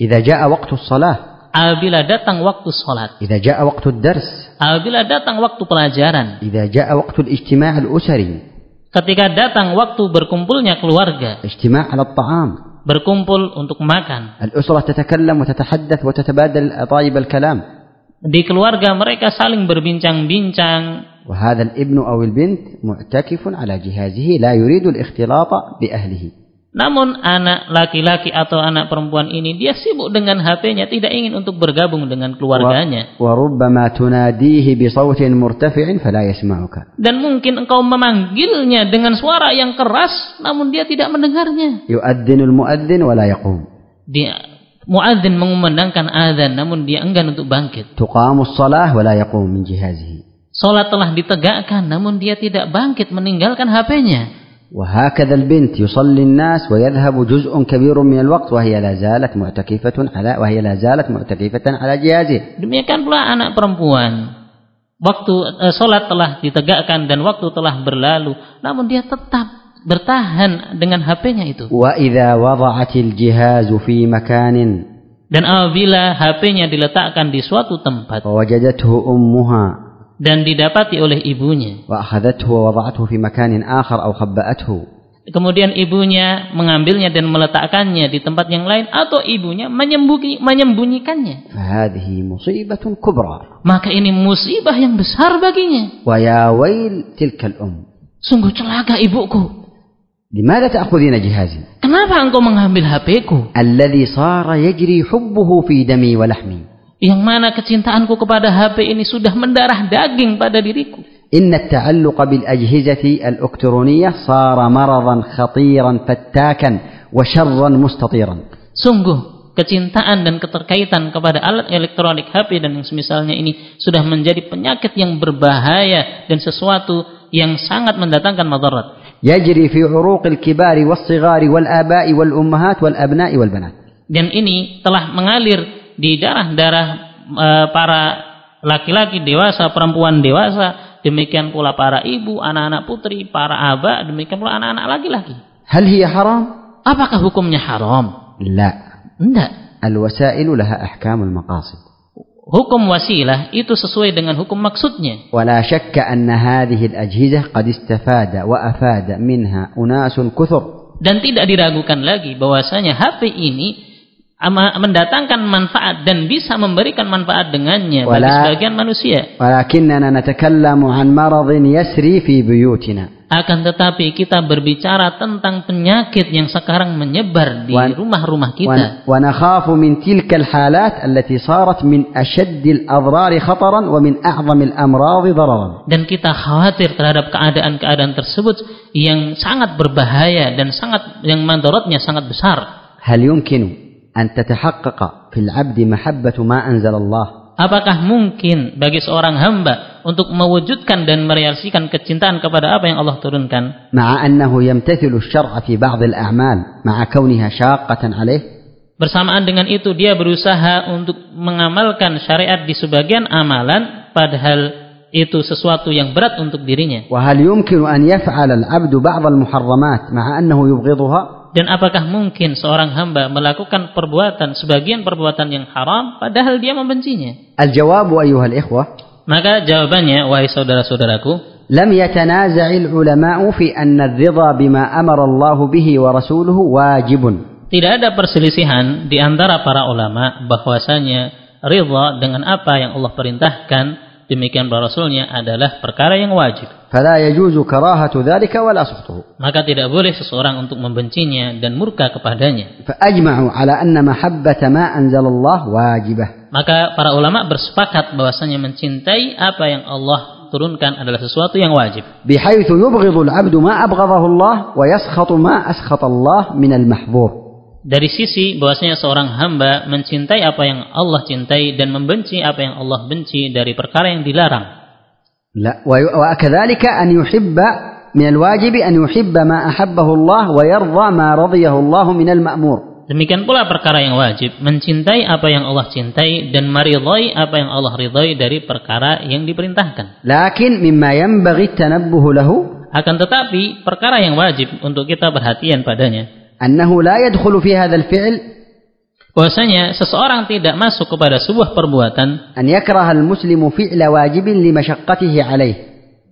إذا جاء وقت الصلاة apabila datang waktu sholat, إذا جاء وقت الدرس apabila datang waktu pelajaran, إذا جاء وقت الاجتماع الأسري ketika datang waktu berkumpulnya keluarga, اجتماع على الطعام berkumpul untuk makan. الأسرة تتكلم وتتحدث وتتبادل طيب الكلام Di keluarga mereka saling berbincang-bincang وهذا الابن أو البنت معتكف على جهازه لا يريد الاختلاط بأهله Namun anak laki-laki atau anak perempuan ini dia sibuk dengan HP-nya, tidak ingin untuk bergabung dengan keluarganya. وربما تناديه بصوت مرتفع فلا يسمعك Dan mungkin engkau memanggilnya dengan suara yang keras, namun dia tidak mendengarnya. يؤذن المؤذن ولا يقوم Dia muadzin mengumandangkan azan, namun dia enggan untuk bangkit. تقام الصلاة ولا يقوم من جهازه Salat telah ditegakkan, namun dia tidak bangkit meninggalkan HP-nya. وهكذا البنت يصلي الناس ويذهب جزء كبير من الوقت وهي لا زالت معتكفة على وهي لا زالت معتكفة على جهازه Demikian pula anak perempuan. Waktu eh, salat telah ditegakkan dan waktu telah berlalu, namun dia tetap bertahan dengan HP-nya itu. Wa idza wada'atil jihazu fi makanin. Dan apabila HP-nya diletakkan di suatu tempat ummuha. dan didapati oleh ibunya. Wa wa wada'athu fi makanin akhar aw khabba'athu. Kemudian ibunya mengambilnya dan meletakkannya di tempat yang lain atau ibunya menyembunyi, menyembunyikannya. Kubra. Maka ini musibah yang besar baginya. Wa ya tilkal um. Sungguh celaka ibuku. لماذا تأخذين جهازي Kenapa engkau mengambil HP-ku? الذي صار يجري حبه في دمي ولحمي Yang mana kecintaanku kepada HP ini sudah mendarah daging pada diriku. إن التعلق بالأجهزة الإلكترونية صار مرضا خطيرا فتاكا وشرا مستطيرا Sungguh kecintaan dan keterkaitan kepada alat elektronik HP dan yang semisalnya ini sudah menjadi penyakit yang berbahaya dan sesuatu yang sangat mendatangkan madarat. yajri fi uruqil kibari was sigari wal abai wal ummahat wal abna'i wal banat. Dan ini telah mengalir di darah-darah e, para laki-laki dewasa, perempuan dewasa, demikian pula para ibu, anak-anak putri, para aba, demikian pula anak-anak laki-laki. Hal hiya haram? Apakah hukumnya haram? La. Enggak. Al wasailu laha ahkamul maqasid hukum wasilah itu sesuai dengan hukum maksudnya. ولا شك أن هذه الأجهزة قد استفاد وأفاد منها أناس كثر. Dan tidak diragukan lagi bahwasanya HP ini mendatangkan manfaat dan bisa memberikan manfaat dengannya bagi sebagian manusia. ولكننا نتكلم عن مرض يسري في بيوتنا. Akan tetapi kita berbicara tentang penyakit yang sekarang menyebar di rumah-rumah kita. Min halat allati sarat min ashaddil khataran wa min. Dan kita khawatir terhadap keadaan-keadaan tersebut yang sangat berbahaya dan sangat yang madaratnya sangat besar. Hal an fil 'abdi mahabbatu? Apakah mungkin bagi seorang hamba untuk mewujudkan dan merealisasikan kecintaan kepada apa yang Allah turunkan? مع أنه يمتثل الشرع في بعض الأعمال مع كونها شاقة عليه Bersamaan dengan itu dia berusaha untuk mengamalkan syariat di sebagian amalan padahal itu sesuatu yang berat untuk dirinya. وهل يمكن أن يفعل العبد بعض المحرمات مع أنه يبغضها Dan apakah mungkin seorang hamba melakukan perbuatan sebagian perbuatan yang haram padahal dia membencinya? Al-jawab ayuhal ikhwah. Maka jawabannya wahai saudara-saudaraku, lam yatanaza'il ulama'u fi anna ar-ridha bima amara Allah bihi wa rasuluhu wajibun. Tidak ada perselisihan di antara para ulama bahwasanya ridha dengan apa yang Allah perintahkan demikian para rasulnya adalah perkara yang wajib. Fala yajuzu karahatu dzalika wala sukhtuhu. Maka tidak boleh seseorang untuk membencinya dan murka kepadanya. Fa ajma'u ala anna mahabbata ma anzalallah wajibah. Maka para ulama bersepakat bahwasanya mencintai apa yang Allah turunkan adalah sesuatu yang wajib. Bihaitsu yubghidul 'abdu ma abghadahu Allah wa yaskhatu ma askhata Allah min al-mahdzur Dari sisi bahwasanya seorang hamba mencintai apa yang Allah cintai dan membenci apa yang Allah benci dari perkara yang dilarang. لا وي- وكذلك أن يحب من الواجب أن يحب ما أحبه الله ويرضى ما رضيه الله من المأمور Demikian pula perkara yang wajib, mencintai apa yang Allah cintai dan meridhai apa yang Allah ridhai dari perkara yang diperintahkan. لكن مما ينبغي التنبه له Akan tetapi perkara yang wajib untuk kita perhatian padanya annahu la yadkhulu fi hadzal fi'l bahwasanya seseorang tidak masuk kepada sebuah perbuatan an يكره muslimu fi'la wajibin li عليه.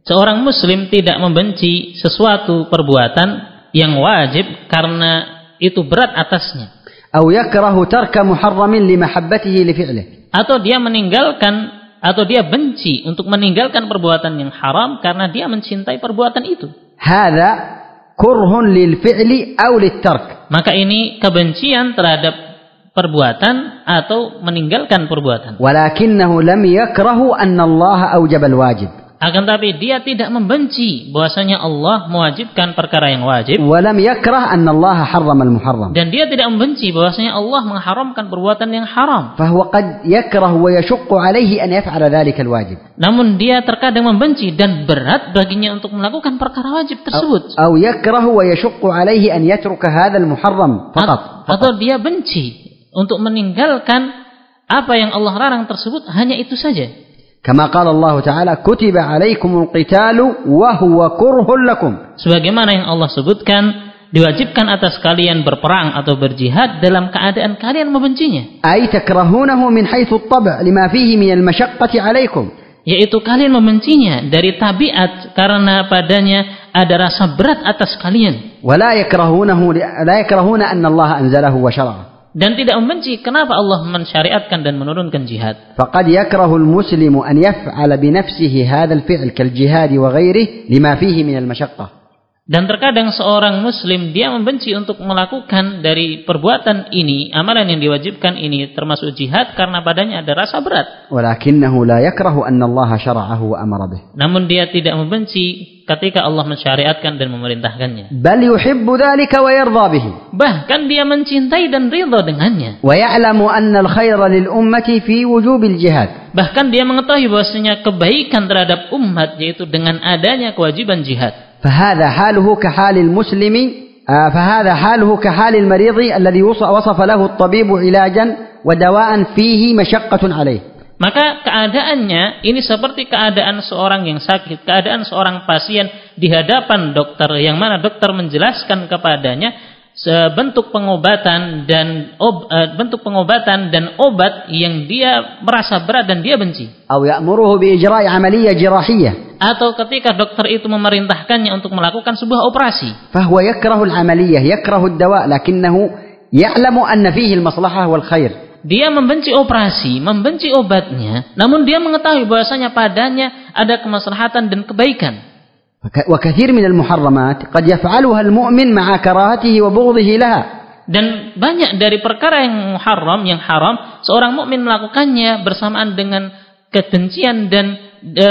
Seorang muslim tidak membenci sesuatu perbuatan yang wajib karena itu berat atasnya. atau yakrahu tarka muharramin li mahabbatihi li fi'lih atau dia meninggalkan atau dia benci untuk meninggalkan perbuatan yang haram karena dia mencintai perbuatan itu. Hada kurhun lil fi'li aw tark. Maka ini kebencian terhadap perbuatan atau meninggalkan perbuatan. Walakinnahu lam yakrahu anna Allah aujaba al-wajib akan tapi dia tidak membenci bahwasanya Allah mewajibkan perkara yang wajib. Walam yakrah anna Allah al-muharram dan dia tidak membenci bahwasanya Allah mengharamkan perbuatan yang haram. Fahuwa qad yakrah wa yashuqqu alaihi an yaf'ala dhalika wajib. namun dia terkadang membenci dan berat baginya untuk melakukan perkara wajib tersebut. Au yakrah wa yashuqqu alaihi an yatruka hadha al-muharram faqat atau dia benci untuk meninggalkan apa yang Allah larang tersebut hanya itu saja. Kama qala Allah Ta'ala kutiba عليكم القتال وهو كره لكم. Sebagaimana yang Allah sebutkan diwajibkan atas kalian berperang atau berjihad dalam keadaan kalian membencinya. Ai takrahunahu min haitsu at-tab' lima fihi min al-mashaqqati 'alaikum. Yaitu kalian membencinya dari tabiat karena padanya ada rasa berat atas kalian. Wa la yakrahunahu la yakrahuna anna Allah anzalahu. Dan tidak membenci kenapa Allah mensyariatkan dan menurunkan jihad? فقد يكره المسلم أن يفعل بنفسه هذا الفعل كالجهاد وغيره لما فيه من المشقة Dan terkadang seorang muslim dia membenci untuk melakukan dari perbuatan ini, amalan yang diwajibkan ini termasuk jihad karena badannya ada rasa berat. Namun dia tidak membenci ketika Allah mensyariatkan dan memerintahkannya. Bahkan dia mencintai dan ridha dengannya. Wa ya'lamu anna al-khaira lil ummati fi wujubil jihad. Bahkan dia mengetahui bahwasanya kebaikan terhadap umat yaitu dengan adanya kewajiban jihad. فهذا حاله كحال المسلم آه، فهذا حاله كحال المريض الذي وص- وصف له الطبيب علاجا ودواء فيه مشقة عليه Maka keadaannya ini seperti keadaan seorang yang sakit, keadaan seorang pasien di hadapan dokter yang mana dokter menjelaskan kepadanya bentuk pengobatan dan ob, eh, bentuk pengobatan dan obat yang dia merasa berat dan dia benci. Atau jirahiyah. Atau ketika dokter itu memerintahkannya untuk melakukan sebuah operasi. Lakinnahu ya'lamu maslahah wal khair. Dia membenci operasi, membenci obatnya, namun dia mengetahui bahwasanya padanya ada kemaslahatan dan kebaikan. وك- وكثير من المحرمات قد يفعلها المؤمن مع كراهته وبغضه لها Dan banyak dari perkara yang haram, yang haram, seorang mukmin melakukannya bersamaan dengan kebencian dan e,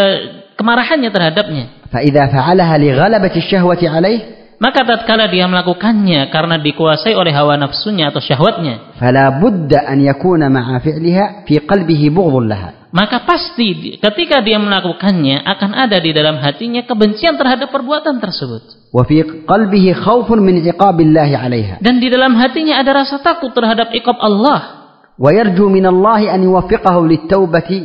kemarahannya terhadapnya. فإذا فعلها لغلبة الشهوة عليه maka tatkala dia melakukannya karena dikuasai oleh hawa nafsunya atau syahwatnya fala budda an yakuna ma'a fi'liha fi qalbihi bughdhun laha. maka pasti ketika dia melakukannya akan ada di dalam hatinya kebencian terhadap perbuatan tersebut. Wa fi qalbihi khaufun min iqabillahi 'alaiha. Dan di dalam hatinya ada rasa takut terhadap iqab Allah. Wa yarju min Allah an yuwaffiqahu lit-taubati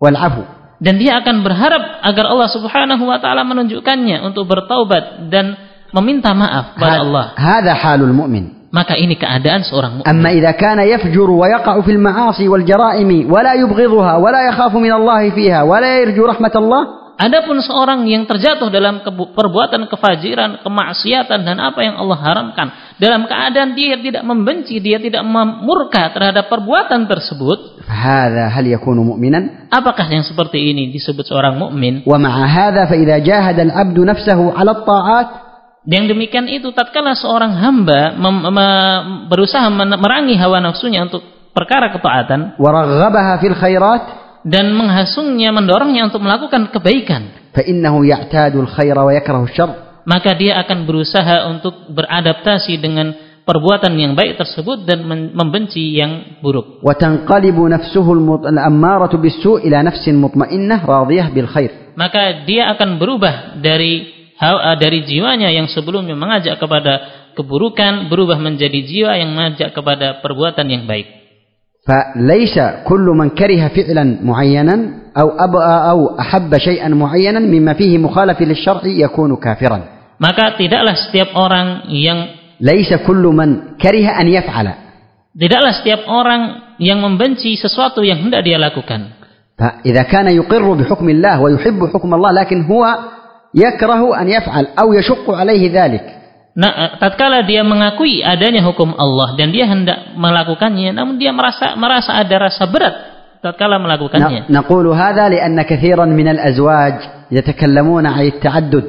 wal 'afw dan dia akan berharap agar Allah Subhanahu wa taala menunjukkannya untuk bertaubat dan meminta maaf kepada Allah. Hada halul mu'min. Maka ini keadaan seorang mukmin. Amma idza kana yafjuru wa yaqa'u fil ma'asi wal jara'imi wa la yubghidhuha wa la yakhafu min Allah fiha wa la yarju rahmatallah Adapun seorang yang terjatuh dalam perbuatan kefajiran, kemaksiatan dan apa yang Allah haramkan dalam keadaan dia tidak membenci, dia tidak memurka terhadap perbuatan tersebut. Hada hal yakunu mu'minan? Apakah yang seperti ini disebut seorang mukmin? Wa ma'a hadza fa idza jahada al-'abdu nafsahu 'ala at-ta'at yang demikian itu tatkala seorang hamba berusaha merangi hawa nafsunya untuk perkara ketaatan, fil khairat dan menghasungnya, mendorongnya untuk melakukan kebaikan. Maka dia akan berusaha untuk beradaptasi dengan perbuatan yang baik tersebut dan membenci yang buruk. Maka dia akan berubah dari dari jiwanya yang sebelumnya mengajak kepada keburukan berubah menjadi jiwa yang mengajak kepada perbuatan yang baik. فليس كل من كره فعلا معينا أو أبغى أو أحب شيئا معينا مما فيه مخالف للشرع يكون كافرا Maka tidaklah setiap orang yang ليس كل من كره أن يفعل tidaklah setiap orang yang membenci sesuatu yang hendak dia lakukan. فإذا كان يقر بحكم الله ويحب حكم الله لكن هو يكره أن يفعل أو يشق عليه ذلك Nah, tatkala dia mengakui adanya hukum Allah dan dia hendak melakukannya, namun dia merasa merasa ada rasa berat tatkala melakukannya. ن- نقول هذا لأن كثيرا من الأزواج يتكلمون عن التعدد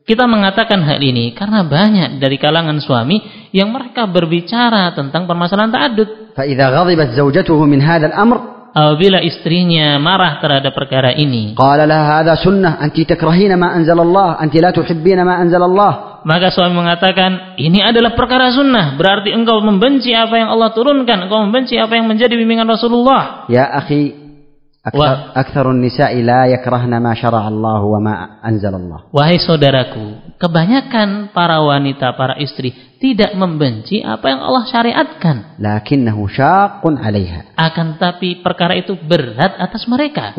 Kita mengatakan hal ini karena banyak dari kalangan suami yang mereka berbicara tentang permasalahan ta'adud. فإذا غضبت زوجته من هذا الأمر apabila istrinya marah terhadap perkara ini. Qala sunnah anti takrahina ma anzal Allah, anti la tuhibbina ma anzal Allah. Maka suami mengatakan, ini adalah perkara sunnah, berarti engkau membenci apa yang Allah turunkan, engkau membenci apa yang menjadi bimbingan Rasulullah. Ya akhi, Wahai saudaraku, kebanyakan para wanita, para istri tidak membenci apa yang Allah syariatkan. Akan tapi perkara itu berat atas mereka.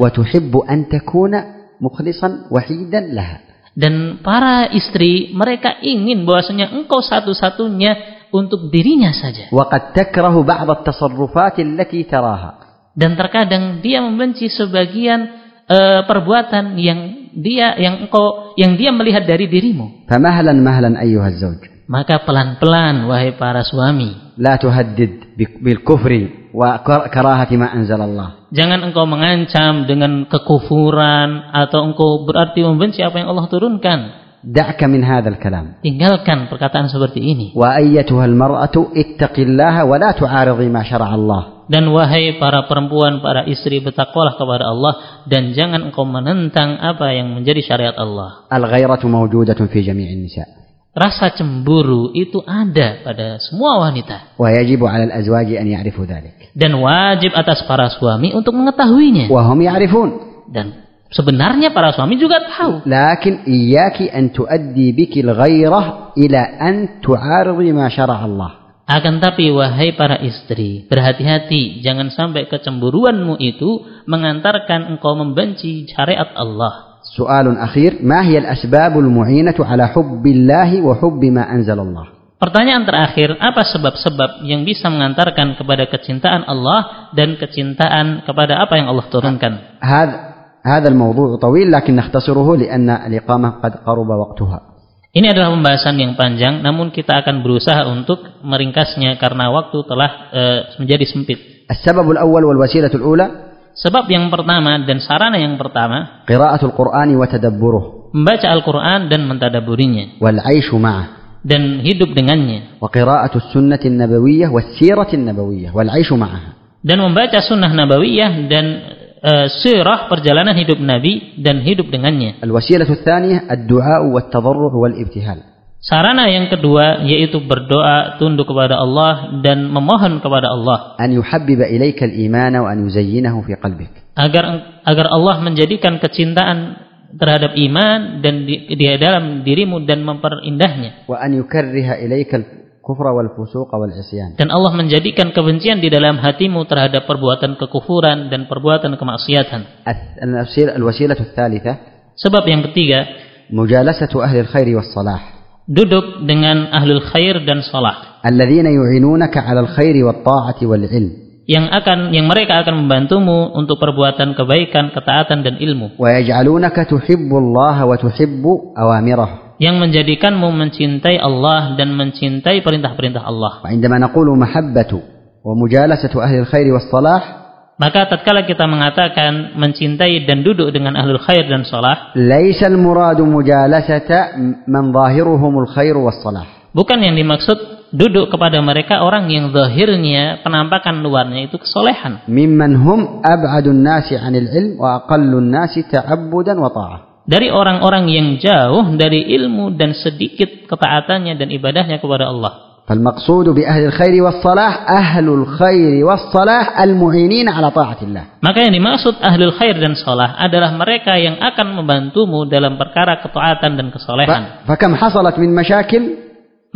Dan para istri mereka ingin bahwasanya engkau satu-satunya untuk dirinya saja. Takrahu dan terkadang dia membenci sebagian uh, perbuatan yang dia yang engkau yang dia melihat dari dirimu. Famahlan mahlan ayyuhaz zawj. Maka pelan-pelan wahai para suami. La tuhaddid bil kufri wa karahati ma anzalallah. Jangan engkau mengancam dengan kekufuran atau engkau berarti membenci apa yang Allah turunkan. دعك من هذا الكلام Tinggalkan perkataan seperti ini. وأيتها المرأة اتق الله ولا تعارضي ما شرع الله Dan wahai para perempuan, para istri, bertakwalah kepada Allah dan jangan engkau menentang apa yang menjadi syariat Allah. الغيرة موجودة في جميع النساء Rasa cemburu itu ada pada semua wanita ويجب على الأزواج أن يعرفوا ذلك dan wajib atas para suami untuk mengetahuinya. وهم يعرفون Dan Sebenarnya para suami juga tahu. Lakin iyaki an tuaddi biki al-ghairah ila an tu'aridi ma syarah Allah. Akan tapi wahai para istri, berhati-hati jangan sampai kecemburuanmu itu mengantarkan engkau membenci syariat Allah. Soalun akhir, ma hiya al-asbabul mu'inatu ala hubbillah wa hubbi ma anzal Allah. Pertanyaan terakhir, apa sebab-sebab yang bisa mengantarkan kepada kecintaan Allah dan kecintaan kepada apa yang Allah turunkan? Had هذا الموضوع طويل لكن نختصره لأن الإقامة قد قرب وقتها Ini adalah pembahasan yang panjang, namun kita akan berusaha untuk meringkasnya karena waktu telah eh, menjadi sempit. السبب الأول والوسيلة الأولى Sebab yang pertama dan sarana yang pertama, قراءة القرآن وتدبره membaca Al-Quran dan mentadaburinya والعيش معه dan hidup dengannya وقراءة السنة النبوية والسيرة النبوية والعيش معها dan membaca sunnah nabawiyah dan E, sirah perjalanan hidup Nabi dan hidup dengannya. Al-wasilah tsaniyah ad-du'a wal-ibtihal. Sarana yang kedua yaitu berdoa tunduk kepada Allah dan memohon kepada Allah. An yuhabbiba ilaika al-iman wa an yuzayyinahu fi qalbik. Agar agar Allah menjadikan kecintaan terhadap iman dan di, di dalam dirimu dan memperindahnya. Wa an yukarriha ilaika kufra wal fusuq wal isyan. Dan Allah menjadikan kebencian di dalam hatimu terhadap perbuatan kekufuran dan perbuatan kemaksiatan. Al-wasilah al-thalithah. Sebab yang ketiga, mujalasatu ahli al-khair was salah. Duduk dengan ahli al-khair dan salah. Alladzina yu'inunaka 'ala al-khairi wat ta'ati wal ilm. Yang akan yang mereka akan membantumu untuk perbuatan kebaikan, ketaatan dan ilmu. Wa yaj'alunaka tuhibbu Allah wa tuhibbu awamirahu yang menjadikanmu mencintai Allah dan mencintai perintah-perintah Allah. Maka tatkala kita mengatakan mencintai dan duduk dengan ahlul khair dan salah. Bukan yang dimaksud duduk kepada mereka orang yang zahirnya penampakan luarnya itu kesolehan. Mimman hum ab'adun nasi 'anil ilm wa aqallun nasi ta'abudan wa ta'ah Dari orang-orang yang jauh dari ilmu dan sedikit ketaatannya dan ibadahnya kepada Allah. فالمقصود بأهل الخير والصلاح أهل الخير والصلاح المعينين على طاعة الله Maka yang dimaksud ahlul khair dan salah adalah mereka yang akan membantumu dalam perkara ketaatan dan kesolehan. ف- فكم حصلت من مشاكل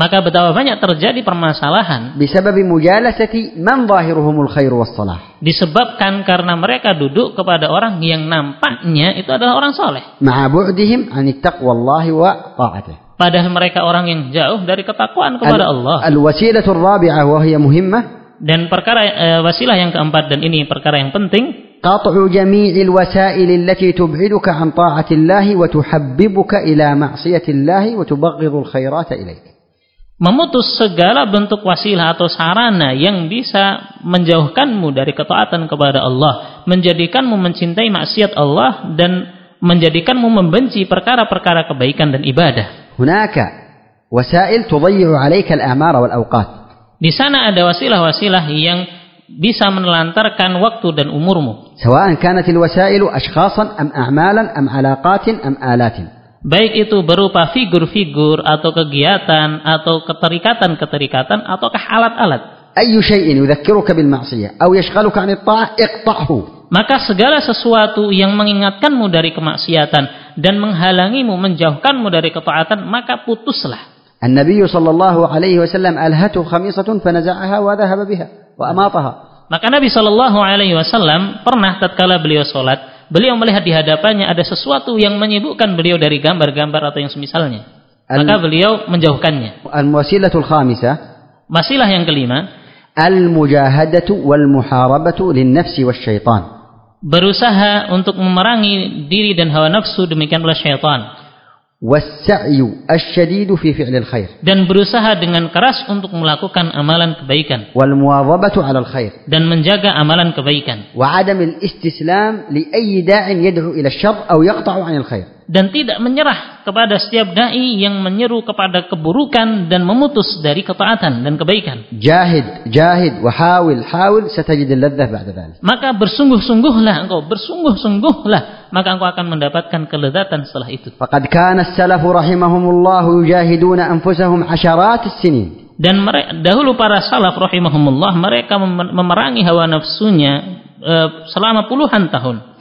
maka betapa banyak terjadi permasalahan. Bisababi mujalasati man zahiruhumul khair was salah? Disebabkan karena mereka duduk kepada orang yang nampaknya itu adalah orang soleh. Ma'a bu'dihim anit taqwallahi wa ta'atih. Padahal mereka orang yang jauh dari ketakwaan kepada al, Allah. al wasilatul rabi'ah wa hiya muhimmah. Dan perkara e, wasilah yang keempat dan ini perkara yang penting. Qat'u jami'il wasail allati tub'iduka an ta'atillahi wa tuhabbibuka ila ma'siyatillahi wa tubaghidul khairata ilaik memutus segala bentuk wasilah atau sarana yang bisa menjauhkanmu dari ketaatan kepada Allah, menjadikanmu mencintai maksiat Allah dan menjadikanmu membenci perkara-perkara kebaikan dan ibadah. Hunaka wasail tudayyi'u 'alaika al-a'mara wal awqat. Di sana ada wasilah-wasilah yang bisa menelantarkan waktu dan umurmu. Sawa'an kanat al-wasailu ashkhasan am a'malan am 'alaqatin am alatin baik itu berupa figur-figur atau kegiatan atau keterikatan-keterikatan ataukah alat-alat. Ayyu syai'in yudhakkiruka bil ma'siyah aw yashghaluka 'anil ta'ah iqta'hu. Maka segala sesuatu yang mengingatkanmu dari kemaksiatan dan menghalangimu menjauhkanmu dari ketaatan maka putuslah. An-Nabi sallallahu alaihi wasallam alhatu khamisatun fanaza'aha wa dhahaba biha wa amataha. Maka Nabi sallallahu alaihi wasallam pernah tatkala beliau salat beliau melihat di hadapannya ada sesuatu yang menyibukkan beliau dari gambar-gambar atau yang semisalnya. Maka beliau menjauhkannya. Al-wasilatul khamisah. Masilah yang kelima. Al-mujahadatu wal-muharabatu lin-nafsi wasyaitan. Berusaha untuk memerangi diri dan hawa nafsu demikian pula syaitan wassa'yu asyadidu fi fi'lil khair dan berusaha dengan keras untuk melakukan amalan kebaikan. wal muwadhabatu 'alal khair dan menjaga amalan kebaikan. wa 'adamil istislam li ayyi da'in yad'u ila syarr aw yaqta'u 'anil khair dan tidak menyerah kepada setiap dai yang menyeru kepada keburukan dan memutus dari ketaatan dan kebaikan. jahid jahid wa hawil hawil satajidil ladzah ba'da maka bersungguh-sungguhlah engkau. Bersungguh-sungguhlah maka engkau akan mendapatkan kelezatan setelah itu. Faqad kana as-salafu rahimahumullah yujahiduna anfusahum hasyarat as-sinin. Dan mereka, dahulu para salaf rahimahumullah mereka memerangi hawa nafsunya eh, selama puluhan tahun.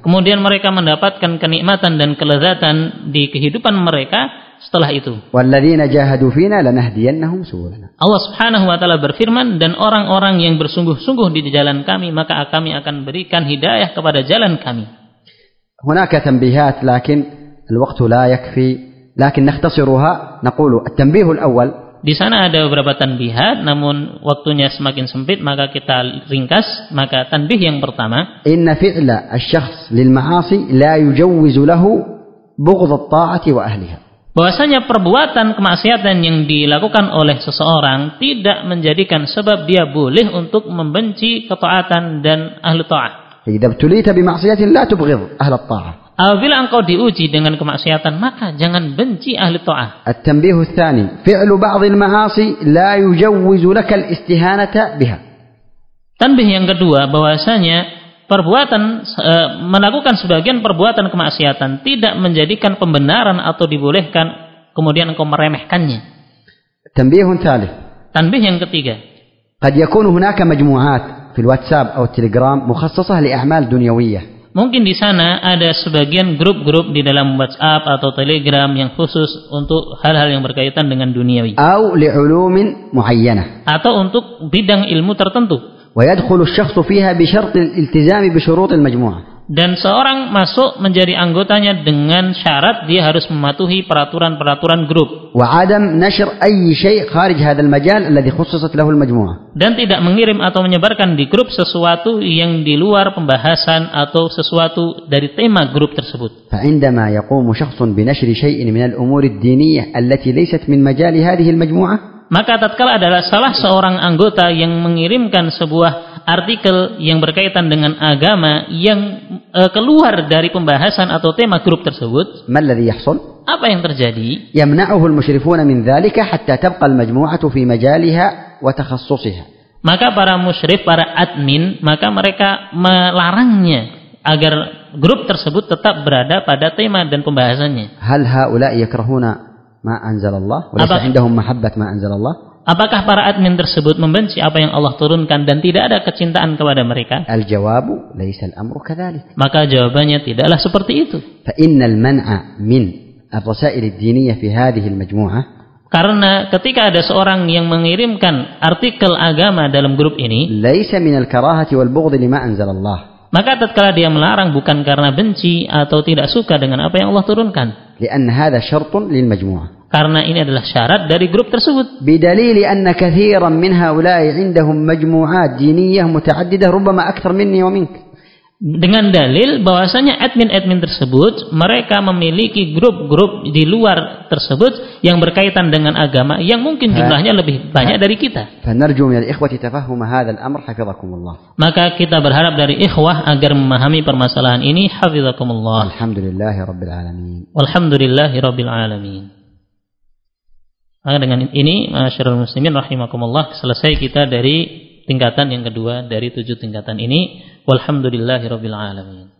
Kemudian mereka mendapatkan kenikmatan dan kelezatan di kehidupan mereka setelah itu. والذين جاهدوا فينا لنهدينهم سبلنا Allah Subhanahu wa taala berfirman dan orang-orang yang bersungguh-sungguh di jalan kami maka kami akan berikan hidayah kepada jalan kami. هناك تنبيهات لكن الوقت لا يكفي لكن نختصرها نقول التنبيه الأول Di sana ada beberapa tanbihat namun waktunya semakin sempit maka kita ringkas maka tanbih yang pertama إن فعل الشخص للمعاصي لا يجوز له بغض الطاعة وأهلها bahwasanya perbuatan kemaksiatan yang dilakukan oleh seseorang tidak menjadikan sebab dia boleh untuk membenci ketaatan dan ahlu ta'ah. Jika btulita bi la tubghid ahlu ta'ah. Apabila engkau diuji dengan kemaksiatan, maka jangan benci ahli ta'ah. At-tanbih tsani, fi'lu ba'd al-ma'asi la yujawwizu laka al-istihanata biha. Tanbih yang kedua bahwasanya perbuatan e, melakukan sebagian perbuatan kemaksiatan tidak menjadikan pembenaran atau dibolehkan kemudian engkau meremehkannya. Tanbihun thalith. Tanbih yang ketiga. Qad yakunu hunaka majmu'at fil WhatsApp atau Telegram mukhassasah li a'mal dunyawiyah. Mungkin di sana ada sebagian grup-grup di dalam WhatsApp atau Telegram yang khusus untuk hal-hal yang berkaitan dengan duniawi. Atau untuk bidang ilmu tertentu. ويدخل الشخص فيها بشرط الالتزام بشروط المجموعة dan seorang masuk menjadi anggotanya dengan syarat dia harus mematuhi peraturan-peraturan grup وعدم نشر أي شيء خارج هذا المجال الذي خصصت له المجموعة dan tidak mengirim atau menyebarkan di grup sesuatu yang di luar pembahasan atau sesuatu dari tema grup tersebut. فعندما يقوم شخص بنشر شيء من الأمور الدينية التي ليست من مجال هذه المجموعة Maka tatkala adalah salah seorang anggota yang mengirimkan sebuah artikel yang berkaitan dengan agama yang uh, keluar dari pembahasan atau tema grup tersebut. Apa yang terjadi? Maka para musyrif, para admin, maka mereka melarangnya agar grup tersebut tetap berada pada tema dan pembahasannya. Hal haula yakrahuna ma anzalallah wa indahum mahabbat ma anzalallah Apakah para admin tersebut membenci apa yang Allah turunkan dan tidak ada kecintaan kepada mereka? Al-jawabu laisa amru kadzalik. Maka jawabannya tidaklah seperti itu. Fa innal man'a min ar-rasail ad-diniyah fi hadhihi al-majmu'ah karena ketika ada seorang yang mengirimkan artikel agama dalam grup ini, laisa min al-karahati wal bughdh lima anzalallah maka tatkala dia melarang bukan karena benci atau tidak suka dengan apa yang Allah turunkan. لأن هذا شرط للمجموعة Karena ini adalah syarat dari grup tersebut. بدليل أن كثيرا من هؤلاء عندهم مجموعات دينية متعددة ربما أكثر مني ومنك dengan dalil bahwasanya admin-admin tersebut mereka memiliki grup-grup di luar tersebut yang berkaitan dengan agama yang mungkin jumlahnya lebih banyak dari kita. Maka kita berharap dari ikhwah agar memahami permasalahan ini hafizakumullah. Alhamdulillahirabbil alamin. Maka dengan ini masyarakat muslimin rahimakumullah selesai kita dari tingkatan yang kedua dari tujuh tingkatan ini walhamdulillahi rabbil alamin.